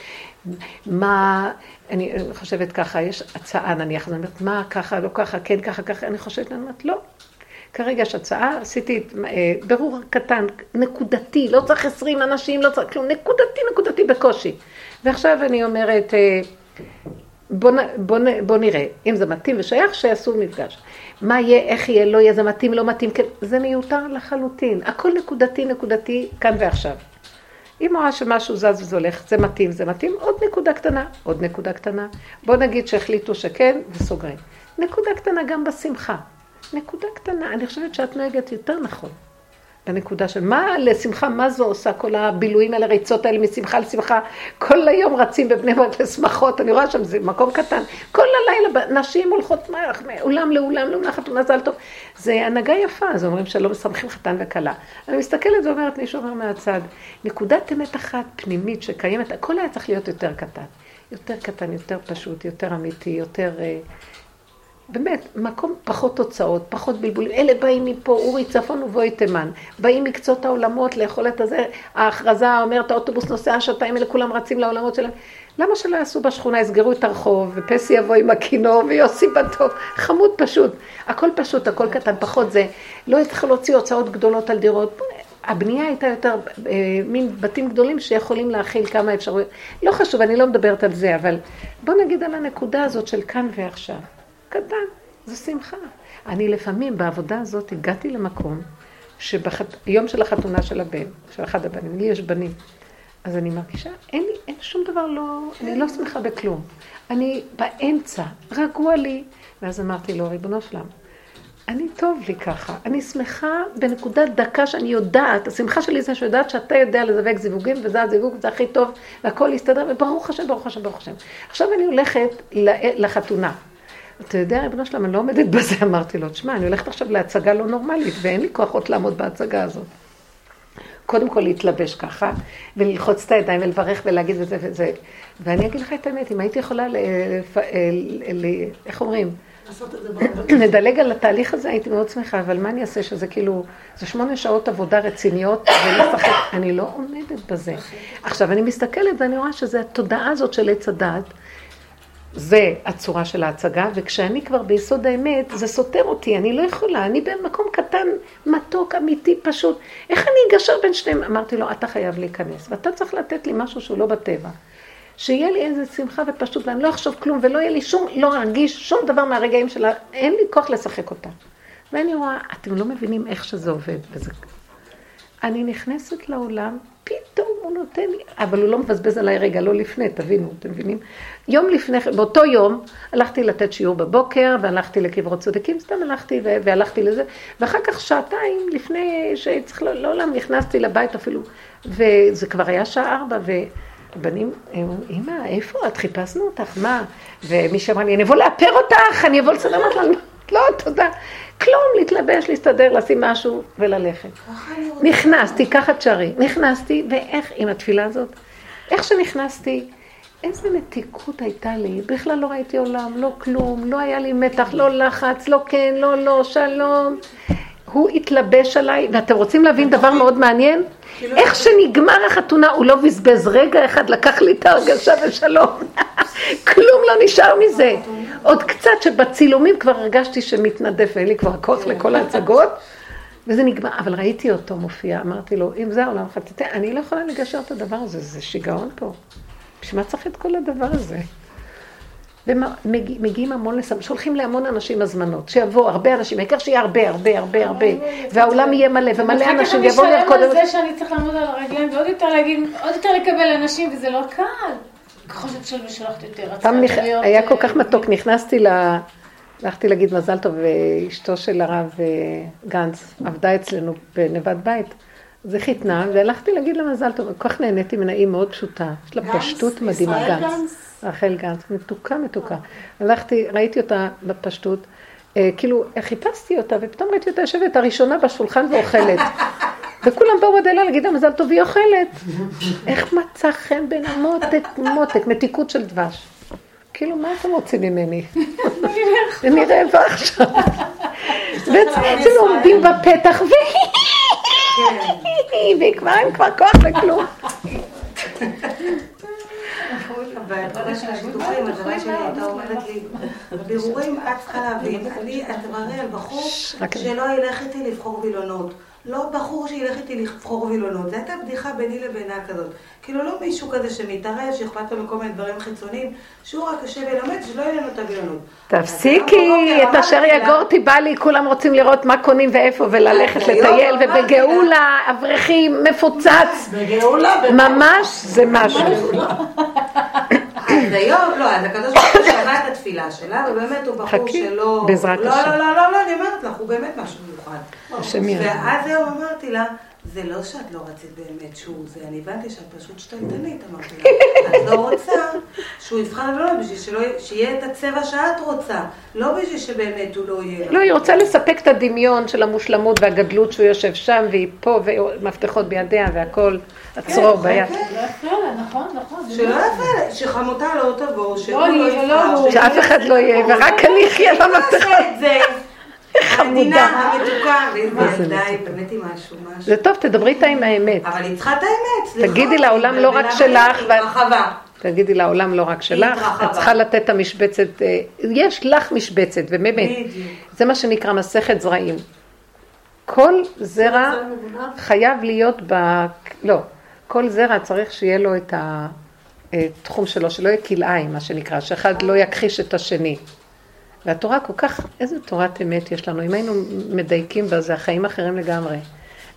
מה, אני חושבת ככה, יש הצעה נניח, אז אני אומרת, מה ככה, לא ככה, כן ככה, ככה, אני חושבת, אני אומרת, לא. כרגע יש הצעה, עשיתי אה, ברור קטן, נקודתי, לא צריך עשרים אנשים, לא צריך כלום, נקודתי, נקודתי בקושי. ועכשיו אני אומרת, אה, בוא, בוא, בוא נראה, אם זה מתאים ושייך, שיעשו מפגש. מה יהיה, איך יהיה, לא יהיה, זה מתאים, לא מתאים, כן, זה מיותר לחלוטין. הכל נקודתי, נקודתי, כאן ועכשיו. אם רואה שמשהו זז וזה הולך, זה מתאים, זה מתאים, עוד נקודה קטנה, עוד נקודה קטנה. בוא נגיד שהחליטו שכן, וסוגרים. נקודה קטנה גם בשמחה. נקודה קטנה, אני חושבת שאת נוהגת יותר נכון. בנקודה של מה לשמחה, מה זו עושה, כל הבילויים האלה, ריצות האלה משמחה לשמחה, כל היום רצים בבני ברק לשמחות, אני רואה שם, זה מקום קטן, כל הלילה נשים הולכות מאולם לאולם, לאולם חתונה זל טוב, זה הנהגה יפה, אז אומרים שלא משמחים חתן וכלה. אני מסתכלת ואומרת, מישהו אומר מהצד, נקודת אמת אחת פנימית שקיימת, הכל היה צריך להיות יותר קטן. יותר קטן, יותר פשוט, יותר אמיתי, יותר... אה, באמת, מקום פחות תוצאות, פחות בלבולים. אלה באים מפה, אורי צפון ובואי תימן. באים מקצות העולמות לאכול את הזה. ההכרזה אומרת, האוטובוס נוסע שעתיים, אלה כולם רצים לעולמות שלהם. למה שלא יעשו בשכונה, יסגרו את הרחוב, ופסי יבוא עם הכינור, ויוסי בטוב. חמוד פשוט. הכל פשוט, הכל קטן, פחות זה. לא יצטרכו להוציא הוצאות גדולות על דירות. הבנייה הייתה יותר אה, מין בתים גדולים שיכולים להכיל כמה אפשרויות. לא חשוב, אני לא מדברת על זה, אבל בוא נגיד על הנקודה הזאת של כאן ועכשיו. קטן, זו שמחה. אני לפעמים בעבודה הזאת הגעתי למקום שביום של החתונה של הבן, של אחד הבנים, לי יש בנים, אז אני מרגישה, אין לי, אין שום דבר לא, אני לא שמחה בכלום. אני באמצע, רגוע לי. ואז אמרתי לו, ריבונו שלם, אני טוב לי ככה, אני שמחה בנקודת דקה שאני יודעת, השמחה שלי זה שיודעת שאתה יודע לזווק זיווגים, וזה הזיווג, זה הכי טוב, והכל יסתדר, וברוך השם, ברוך השם, ברוך השם. עכשיו אני הולכת לחתונה. אתה יודע, ריבונו שלם, אני לא עומדת בזה, אמרתי לו, תשמע, אני הולכת עכשיו להצגה לא נורמלית, ואין לי כוח עוד לעמוד בהצגה הזאת. קודם כל להתלבש ככה, וללחוץ את הידיים ולברך ולהגיד וזה וזה. ואני אגיד לך את האמת, אם הייתי יכולה. ל... איך אומרים? נדלג על התהליך הזה, הייתי מאוד שמחה, אבל מה אני אעשה שזה כאילו, זה שמונה שעות עבודה רציניות, ולשחק, אני לא עומדת בזה. עכשיו, אני מסתכלת ואני רואה שזה התודעה הזאת של עץ הדעת, זה הצורה של ההצגה, וכשאני כבר ביסוד האמת, זה סותר אותי, אני לא יכולה, אני במקום קטן, מתוק, אמיתי, פשוט. איך אני אגשר בין שניהם? אמרתי לו, אתה חייב להיכנס, ואתה צריך לתת לי משהו שהוא לא בטבע. שיהיה לי איזה שמחה ופשוט, ואני לא אחשוב כלום, ולא יהיה לי שום, לא ארגיש שום דבר מהרגעים שלה, אין לי כוח לשחק אותה. ואני רואה, אתם לא מבינים איך שזה עובד. וזה... אני נכנסת לעולם, פתאום הוא נותן לי, אבל הוא לא מבזבז עליי רגע, לא לפני, תבינו, אתם מבינים? יום לפני, באותו יום, הלכתי לתת שיעור בבוקר, והלכתי לקברות צודקים, סתם הלכתי והלכתי לזה, ואחר כך שעתיים לפני שצריך לעולם, נכנסתי לבית אפילו, וזה כבר היה שעה ארבע, בנים, אמא, איפה את? חיפשנו אותך, מה? ומי שאמר לי, אני אבוא לאפר אותך, אני אבוא לסדר, לה, לא, תודה. כלום, להתלבש, להסתדר, לשים משהו וללכת. נכנסתי, ככה תשרי, נכנסתי, ואיך, עם התפילה הזאת, איך שנכנסתי, איזה מתיקות הייתה לי, בכלל לא ראיתי עולם, לא כלום, לא היה לי מתח, לא לחץ, לא כן, לא לא, שלום. הוא התלבש עליי, ואתם רוצים להבין דבר מאוד מעניין? איך שנגמר החתונה, הוא לא בזבז רגע אחד, לקח לי את ההרגשה ושלום. כלום לא נשאר מזה. עוד קצת שבצילומים כבר הרגשתי שמתנדף, ואין לי כבר כוח לכל ההצגות, וזה נגמר. אבל ראיתי אותו מופיע, אמרתי לו, אם זה העולם חטאתי, אני לא יכולה לגשר את הדבר הזה, זה שיגעון פה. בשביל מה צריך את כל הדבר הזה? ומגיעים המון לסם, שולחים להמון אנשים הזמנות, שיבואו הרבה אנשים, העיקר שיהיה הרבה, הרבה, הרבה, הרבה, והעולם יהיה מלא, ומלא אנשים יבואו לרקוד. אני משלם על זה שאני צריך לעמוד על הרגליים, ועוד יותר להגיד, עוד יותר לקבל אנשים, וזה לא קל. ככל שאת משלחת יותר, פעם היה כל כך מתוק, נכנסתי ל... הלכתי להגיד מזל טוב, ואשתו של הרב אה, גנץ עבדה אצלנו בנבד בית. זה חיתנה, והלכתי להגיד לה מזל טוב, כל כך נהניתי ממנה, היא מאוד פשוטה. יש לה פשטות מדהימה, גנץ. רחל גנץ, מתוקה מתוקה. הלכתי, ראיתי אותה בפשטות, אה, כאילו, חיפשתי אותה, ופתאום ראיתי אותה יושבת הראשונה בשולחן ואוכלת. וכולם באו עד אליי להגיד לה מזל טוב, היא אוכלת. איך מצא חן בין המותק, מותק, מתיקות של דבש. כאילו, מה אתם רוצים ממני? אני רעבה עכשיו. ואצלנו עומדים בפתח, והיא כבר אין כבר כוח לכלום. והדבר של השידוכים, הדבר שלי הייתה אומרת לי, בירורים את צריכה להבין, אני, את תבררי על בחור שלא ילך איתי לבחור וילונות. לא בחור שילך איתי לבחור וילונות. זו הייתה בדיחה ביני לבינה כזאת. כאילו לא מישהו כזה שמתערב, שאכפת לו מכל מיני דברים חיצוניים, שהוא רק יושב ולומד, שלא יהיה לנו את הווילונות. תפסיקי, את אשר יגורתי בא לי, כולם רוצים לראות מה קונים ואיפה, וללכת לטייל, ובגאולה, אברכים, מפוצץ. בגאולה, ממש, זה משהו. אז היום, לא, אז הקדוש ברוך הוא שמע את התפילה שלה, ובאמת הוא בחור חכי, שלא... בעזרת לא, השם. לא, לא, לא, לא, אני אומרת לך, הוא באמת משהו מיוחד. השם ירחם. ואז היום אמרתי לה, זה לא שאת לא רצית באמת שהוא זה, אני הבנתי שאת פשוט שתלטנית, אמרתי לה. את לא רוצה שהוא יבחר ולא, בשביל שלא, שיהיה את הצבע שאת רוצה, לא בשביל שבאמת הוא לא יהיה. לא, היא רוצה לספק את הדמיון של המושלמות והגדלות שהוא יושב שם, והיא פה, ומפתחות בידיה והכל, הצרור ביד. כן, לא יפריע לה, נכון, נכון. שלא לא- יפה, שחמותה לא תבוא, לא, לא לא, שאף אחד לא יהיה, ורק אני אחיה במפתחות. העדינה, המתוקה, וילדה היא. באמת היא משהו, משהו. זה טוב, תדברי איתה עם האמת. אבל היא צריכה את האמת, סליחה. תגידי לעולם לא רק שלך, היא ואת- התרחבה. תגידי לעולם לא רק שלך, התרחבה. את צריכה לתת את המשבצת, אה, יש לך משבצת, ובאמת. זה מה שנקרא מסכת זרעים. כל זרע. חייב להיות ב... לא, כל זרע צריך שיהיה לו את התחום שלו, שלא יהיה כלאיים, מה שנקרא, שאחד לא יכחיש את השני. והתורה כל כך, איזה תורת אמת יש לנו, אם היינו מדייקים בה, זה החיים אחרים לגמרי.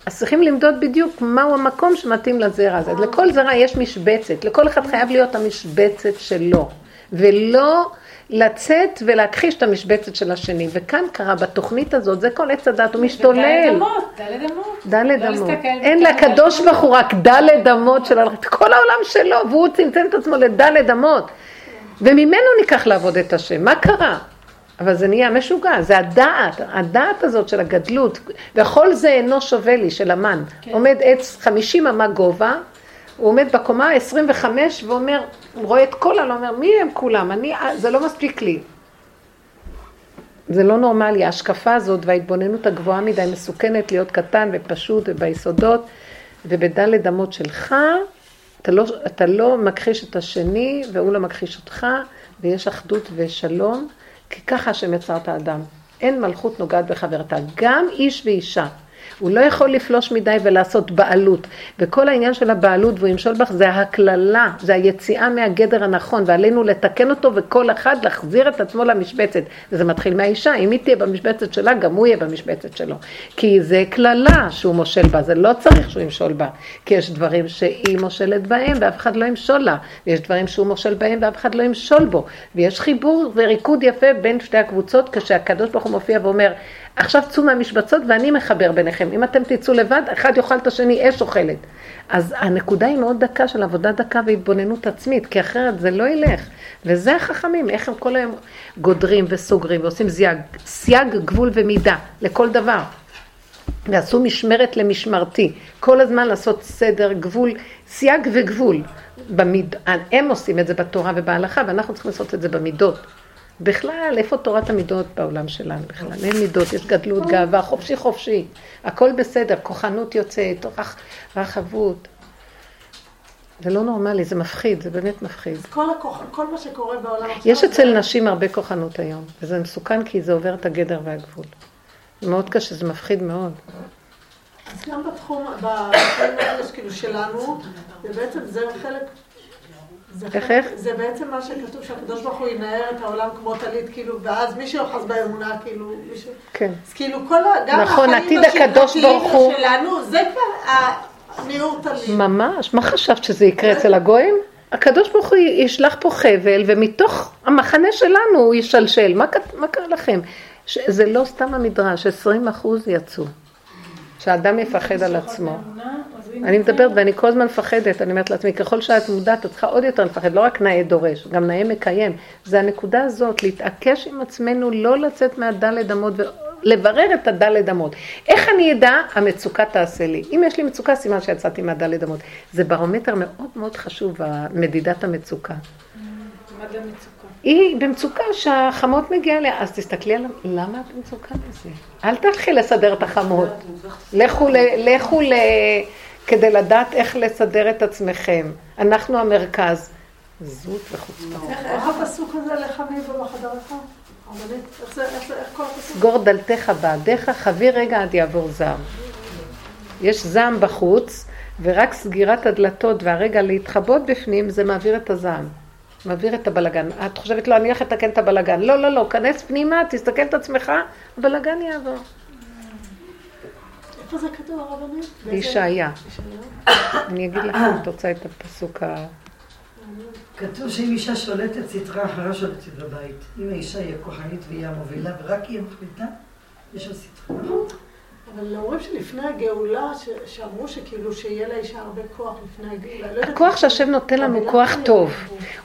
אז צריכים למדוד בדיוק מהו המקום שמתאים לזרע הזה. לכל זרע יש משבצת, לכל אחד חייב להיות המשבצת שלו, ולא לצאת ולהכחיש את המשבצת של השני. וכאן קרה בתוכנית הזאת, זה כל עץ הדת, הוא משתולל. דלת אמות, דלת אמות. דלת לא אמות. אין לקדוש. ברוך הוא רק דלת אמות של הלכת. כל העולם שלו, והוא צמצם את עצמו לדלת אמות. וממנו ניקח לעבוד את השם. מה קרה? אבל זה נהיה משוגע, זה הדעת, הדעת הזאת של הגדלות, וכל זה אינו שווה לי, של המן. כן. עומד עץ 50 אמה גובה, הוא עומד בקומה ה-25 ואומר, הוא רואה את כל העולם, אומר, מי הם כולם? אני, זה לא מספיק לי. זה לא נורמלי, ההשקפה הזאת וההתבוננות הגבוהה מדי מסוכנת להיות קטן ופשוט וביסודות ובדלת אמות שלך, אתה לא, אתה לא מכחיש את השני והוא לא מכחיש אותך ויש אחדות ושלום, כי ככה השם יצר את האדם. אין מלכות נוגעת בחברתה, גם איש ואישה. הוא לא יכול לפלוש מדי ולעשות בעלות. וכל העניין של הבעלות והוא ימשול בך זה הקללה, זה היציאה מהגדר הנכון, ועלינו לתקן אותו וכל אחד להחזיר את עצמו למשבצת. וזה מתחיל מהאישה, אם היא תהיה במשבצת שלה, גם הוא יהיה במשבצת שלו. כי זה קללה שהוא מושל בה, זה לא צריך שהוא ימשול בה. כי יש דברים שהיא מושלת בהם ואף אחד לא ימשול לה. ויש דברים שהוא מושל בהם ואף אחד לא ימשול בו. ויש חיבור וריקוד יפה בין שתי הקבוצות, כשהקדוש ברוך הוא מופיע ואומר, עכשיו צאו מהמשבצות ואני מחבר ביניכם. אם אתם תצאו לבד, אחד יאכל את השני, אש אוכלת. אז הנקודה היא מאוד דקה של עבודה דקה והתבוננות עצמית, כי אחרת זה לא ילך. וזה החכמים, איך הם כל היום גודרים וסוגרים ועושים זייג, סייג, גבול ומידה לכל דבר. ועשו משמרת למשמרתי, כל הזמן לעשות סדר, גבול, סייג וגבול. במיד... הם עושים את זה בתורה ובהלכה, ואנחנו צריכים לעשות את זה במידות. בכלל, איפה תורת המידות בעולם שלנו בכלל? אין מידות, יש גדלות, גאווה, חופשי חופשי. הכל בסדר, כוחנות יוצאת, רח, רחבות. זה לא נורמלי, זה מפחיד, זה באמת מפחיד. כל, הכוח, כל מה שקורה בעולם עכשיו... יש אצל זה- נשים הרבה כוחנות היום, וזה מסוכן כי זה עובר את הגדר והגבול. זה מאוד קשה, זה מפחיד מאוד. אז גם בתחום, בתחומים האלה כאילו שלנו, זה בעצם, זה חלק... זה איך, איך? זה בעצם מה שכתוב שהקדוש ברוך הוא ינער את העולם כמו טלית, כאילו, ואז מי שאוחז באמונה, כאילו, מי ש... כן. אז כאילו כל ה... גם נכון, החיים עתיד הקדוש השגרתיים ברוך הוא- שלנו, זה כבר הניעור טלית. ממש, מה חשבת שזה יקרה אצל הגויים? הקדוש ברוך הוא ישלח פה חבל, ומתוך המחנה שלנו הוא ישלשל. מה, מה קרה לכם? ש- זה לא סתם המדרש, 20 אחוז יצאו. שאדם יפחד על עצמו. אני מדברת ואני כל הזמן מפחדת, אני אומרת לעצמי, ככל שאת מודעת, את צריכה עוד יותר לפחד, לא רק נאה דורש, גם נאה מקיים. זה הנקודה הזאת, להתעקש עם עצמנו, לא לצאת מהדלת אמות ולברר את הדלת אמות. איך אני אדע? המצוקה תעשה לי. אם יש לי מצוקה, סימן שיצאתי מהדלת אמות. זה ברומטר מאוד מאוד חשוב, מדידת המצוקה. מה זה מצוקה? היא במצוקה שהחמות מגיעה אליה, אז תסתכלי על למה את במצוקה בזה? אל תלכי לסדר את החמות. לכו, ל, לכו ל, כדי לדעת איך לסדר את עצמכם. אנחנו המרכז. זות וחוצפה. איך איך הפסוק הזה, כל הפסוק? סגור דלתך בעדיך, חבי רגע עד יעבור זעם. יש זעם בחוץ, ורק סגירת הדלתות והרגע להתחבות בפנים, זה מעביר את הזעם. מעביר את הבלגן. את חושבת, לא, אני הולכת לתקן את הבלגן. לא, לא, לא, כנס פנימה, תסתכל את עצמך, הבלגן יעבור. איפה זה כתוב הרבנית? בישעיה. אני אגיד לך אם את רוצה את הפסוק ה... כתוב שאם אישה שולטת, סטרה אחרה שולטת בבית. אם האישה היא הכוחנית והיא המובילה, ורק היא המחליטה, יש לה סטרה. אבל אומרים שלפני הגאולה, שאמרו שכאילו שיהיה לאישה הרבה כוח לפני הגאולה. לא הכוח שהשם נותן לנו כוח טוב.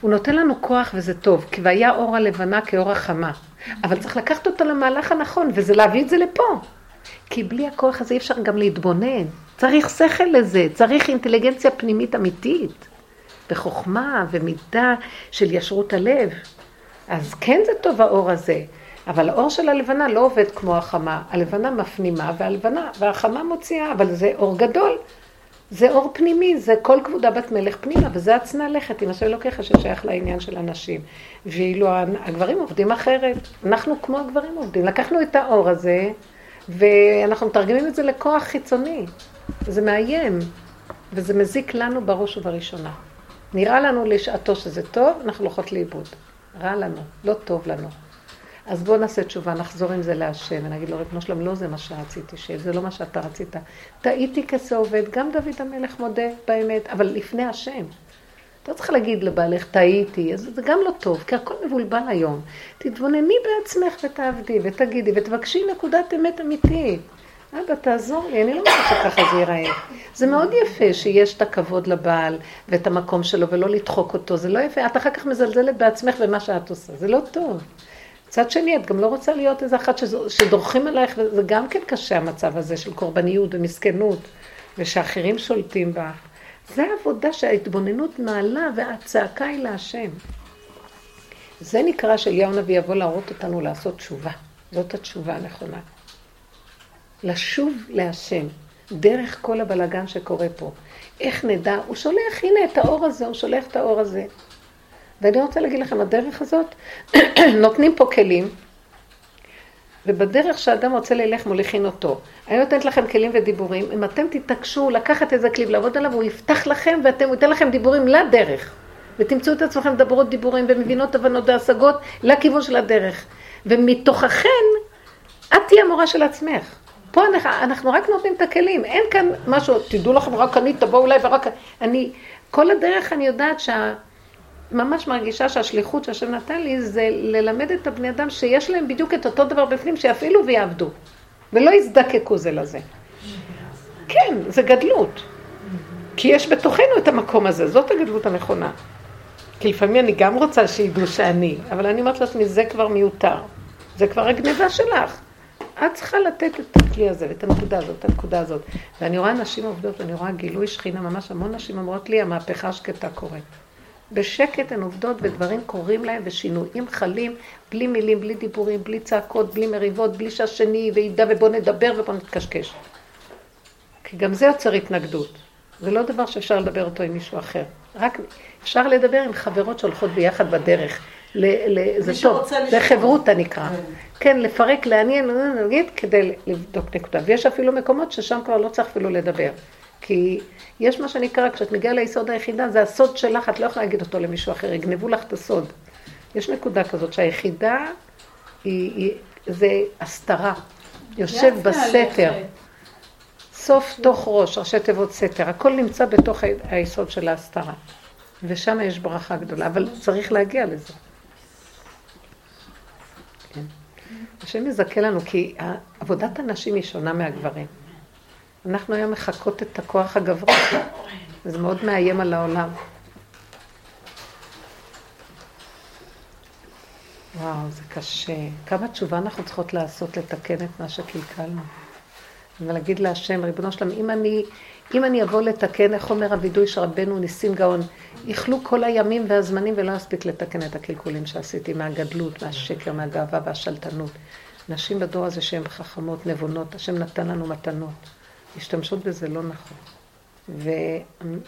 הוא נותן לנו כוח וזה טוב, כי והיה אור הלבנה כאור החמה. אבל צריך לקחת אותו למהלך הנכון, וזה להביא את זה לפה. כי בלי הכוח הזה אי אפשר גם להתבונן. צריך שכל לזה, צריך אינטליגנציה פנימית אמיתית, וחוכמה ומידה של ישרות הלב. אז כן זה טוב האור הזה, אבל האור של הלבנה לא עובד כמו החמה. הלבנה מפנימה והלבנה, והחמה מוציאה, אבל זה אור גדול. זה אור פנימי, זה כל כבודה בת מלך פנימה, וזה עצנה לכת עם השם אלוקיך ששייך לעניין של הנשים. ואילו הגברים עובדים אחרת, אנחנו כמו הגברים עובדים. לקחנו את האור הזה, ואנחנו מתרגמים את זה לכוח חיצוני. זה מאיים, וזה מזיק לנו בראש ובראשונה. נראה לנו לשעתו שזה טוב, אנחנו הולכות לאיבוד. רע לנו, לא טוב לנו. אז בואו נעשה תשובה, נחזור עם זה להשם, ונגיד לו, ריבונו שלום, לא זה מה שרציתי שיהיה, זה לא מה שאתה רצית. טעיתי כזה עובד, גם דוד המלך מודה באמת, אבל לפני השם. לא צריך להגיד לבעלך, טעיתי, אז זה גם לא טוב, כי הכל מבולבל היום. תתבונני בעצמך ותעבדי, ותגידי, ותבקשי נקודת אמת אמיתית. אבא, תעזור לי, אני לא רוצה שככה זה ייראה. זה מאוד יפה שיש את הכבוד לבעל ואת המקום שלו ולא לדחוק אותו, זה לא יפה. את אחר כך מזלזלת בעצמך במה שאת עושה, זה לא טוב. מצד שני, את גם לא רוצה להיות איזה אחת שדורכים עלייך, וזה גם כן קשה המצב הזה של קורבניות ומסכנות, ושאחרים שולטים בה. זה העבודה שההתבוננות מעלה והצעקה היא להשם. זה נקרא שאליהו הנביא יבוא להראות אותנו לעשות תשובה. זאת התשובה הנכונה. לשוב להשם, דרך כל הבלגן שקורה פה. איך נדע? הוא שולח, הנה את האור הזה, הוא שולח את האור הזה. ואני רוצה להגיד לכם, הדרך הזאת, נותנים פה כלים, ובדרך שאדם רוצה ללך מוליכין אותו. אני נותנת לכם כלים ודיבורים, אם אתם תתעקשו לקחת איזה כלי ולעבוד עליו, הוא יפתח לכם ואתם, הוא ייתן לכם דיבורים לדרך. ותמצאו את עצמכם מדברות דיבורים ומבינות הבנות והשגות לכיוון של הדרך. ומתוככן, את תהיי המורה של עצמך. פה אנחנו רק נותנים את הכלים, אין כאן משהו, תדעו לכם, רק אני, תבואו אליי ורק אני. כל הדרך אני יודעת שה... ממש מרגישה שהשליחות שהשם נתן לי זה ללמד את הבני אדם שיש להם בדיוק את אותו דבר בפנים, שיפעילו ויעבדו, ולא יזדקקו זה לזה. כן, זה גדלות. כי יש בתוכנו את המקום הזה, זאת הגדלות הנכונה. כי לפעמים אני גם רוצה שידעו שאני, אבל אני אומרת לעצמי, זה כבר מיותר. זה כבר הגניבה שלך. את צריכה לתת את הכלי הזה, ואת הנקודה הזאת, את הנקודה הזאת. ואני רואה נשים עובדות, ואני רואה גילוי שכינה, ממש המון נשים אומרות לי, המהפכה השקטה קורית. בשקט הן עובדות ודברים קורים להן ושינויים חלים, בלי מילים, בלי דיבורים, בלי צעקות, בלי מריבות, בלי שהשני וידע ובוא נדבר ובוא נתקשקש. כי גם זה יוצר התנגדות. זה לא דבר שאפשר לדבר אותו עם מישהו אחר. רק אפשר לדבר עם חברות שהולכות ביחד בדרך. ל, ל, זה טוב, זה חברותא נקרא. כן. כן, לפרק, לעניין, נגיד, כדי לבדוק נקודה. ויש אפילו מקומות ששם כבר לא צריך אפילו לדבר. כי יש מה שנקרא, כשאת מגיעה ליסוד היחידה, זה הסוד שלך, את לא יכולה להגיד אותו למישהו אחר, יגנבו לך את הסוד. יש נקודה כזאת שהיחידה היא, היא זה הסתרה, יושב בסתר. סוף תוך ראש, ראשי תיבות סתר, הכל נמצא בתוך היסוד של ההסתרה. ושם יש ברכה גדולה, אבל צריך להגיע לזה. כן. השם יזכה לנו, כי עבודת הנשים היא שונה מהגברים. אנחנו היום מחקות את הכוח הגברי, זה מאוד מאיים על העולם. וואו, זה קשה. כמה תשובה אנחנו צריכות לעשות לתקן את מה שקלקלנו. ולהגיד להשם, ריבונו שלם, אם אני, אם אני אבוא לתקן, איך אומר הווידוי של רבנו ניסים גאון, יכלו כל הימים והזמנים ולא אספיק לתקן את הקלקולים שעשיתי מהגדלות, מהשקר, מהגאווה והשלטנות. נשים בדור הזה שהן חכמות, נבונות, השם נתן לנו מתנות. משתמשות בזה לא נכון. ואוי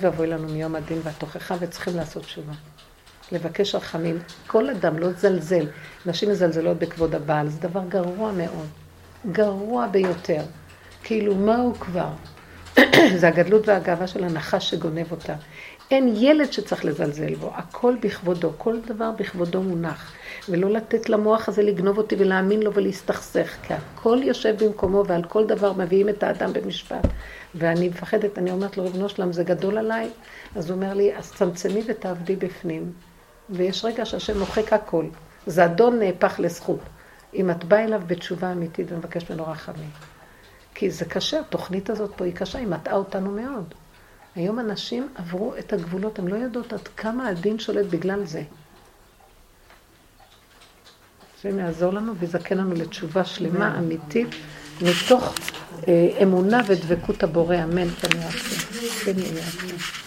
ואבוי לנו מיום הדין והתוכחה, וצריכים לעשות תשובה. לבקש רחמים. כל אדם לא זלזל. נשים מזלזלות בכבוד הבעל, זה דבר גרוע מאוד. גרוע ביותר. כאילו, מה הוא כבר? זה הגדלות והגאווה של הנחש שגונב אותה. אין ילד שצריך לזלזל בו, הכל בכבודו, כל דבר בכבודו מונח. ולא לתת למוח הזה לגנוב אותי ולהאמין לו ולהסתכסך, כי הכל יושב במקומו ועל כל דבר מביאים את האדם במשפט. ואני מפחדת, אני אומרת לו, ריבונו שלם, זה גדול עליי. אז הוא אומר לי, אז צמצמי ותעבדי בפנים. ויש רגע שהשם מוחק הכל. זדון נהפך לזכות. אם את באה אליו בתשובה אמיתית ומבקשת ממנו רחמים. כי זה קשה, התוכנית הזאת פה היא קשה, היא מטעה אותנו מאוד. היום אנשים עברו את הגבולות, הם לא יודעות עד כמה הדין שולט בגלל זה. השם יעזור לנו ויזכה לנו לתשובה שלמה, אמיתית, מתוך אה, אמונה ודבקות הבורא, אמן, כן יעשה. כן.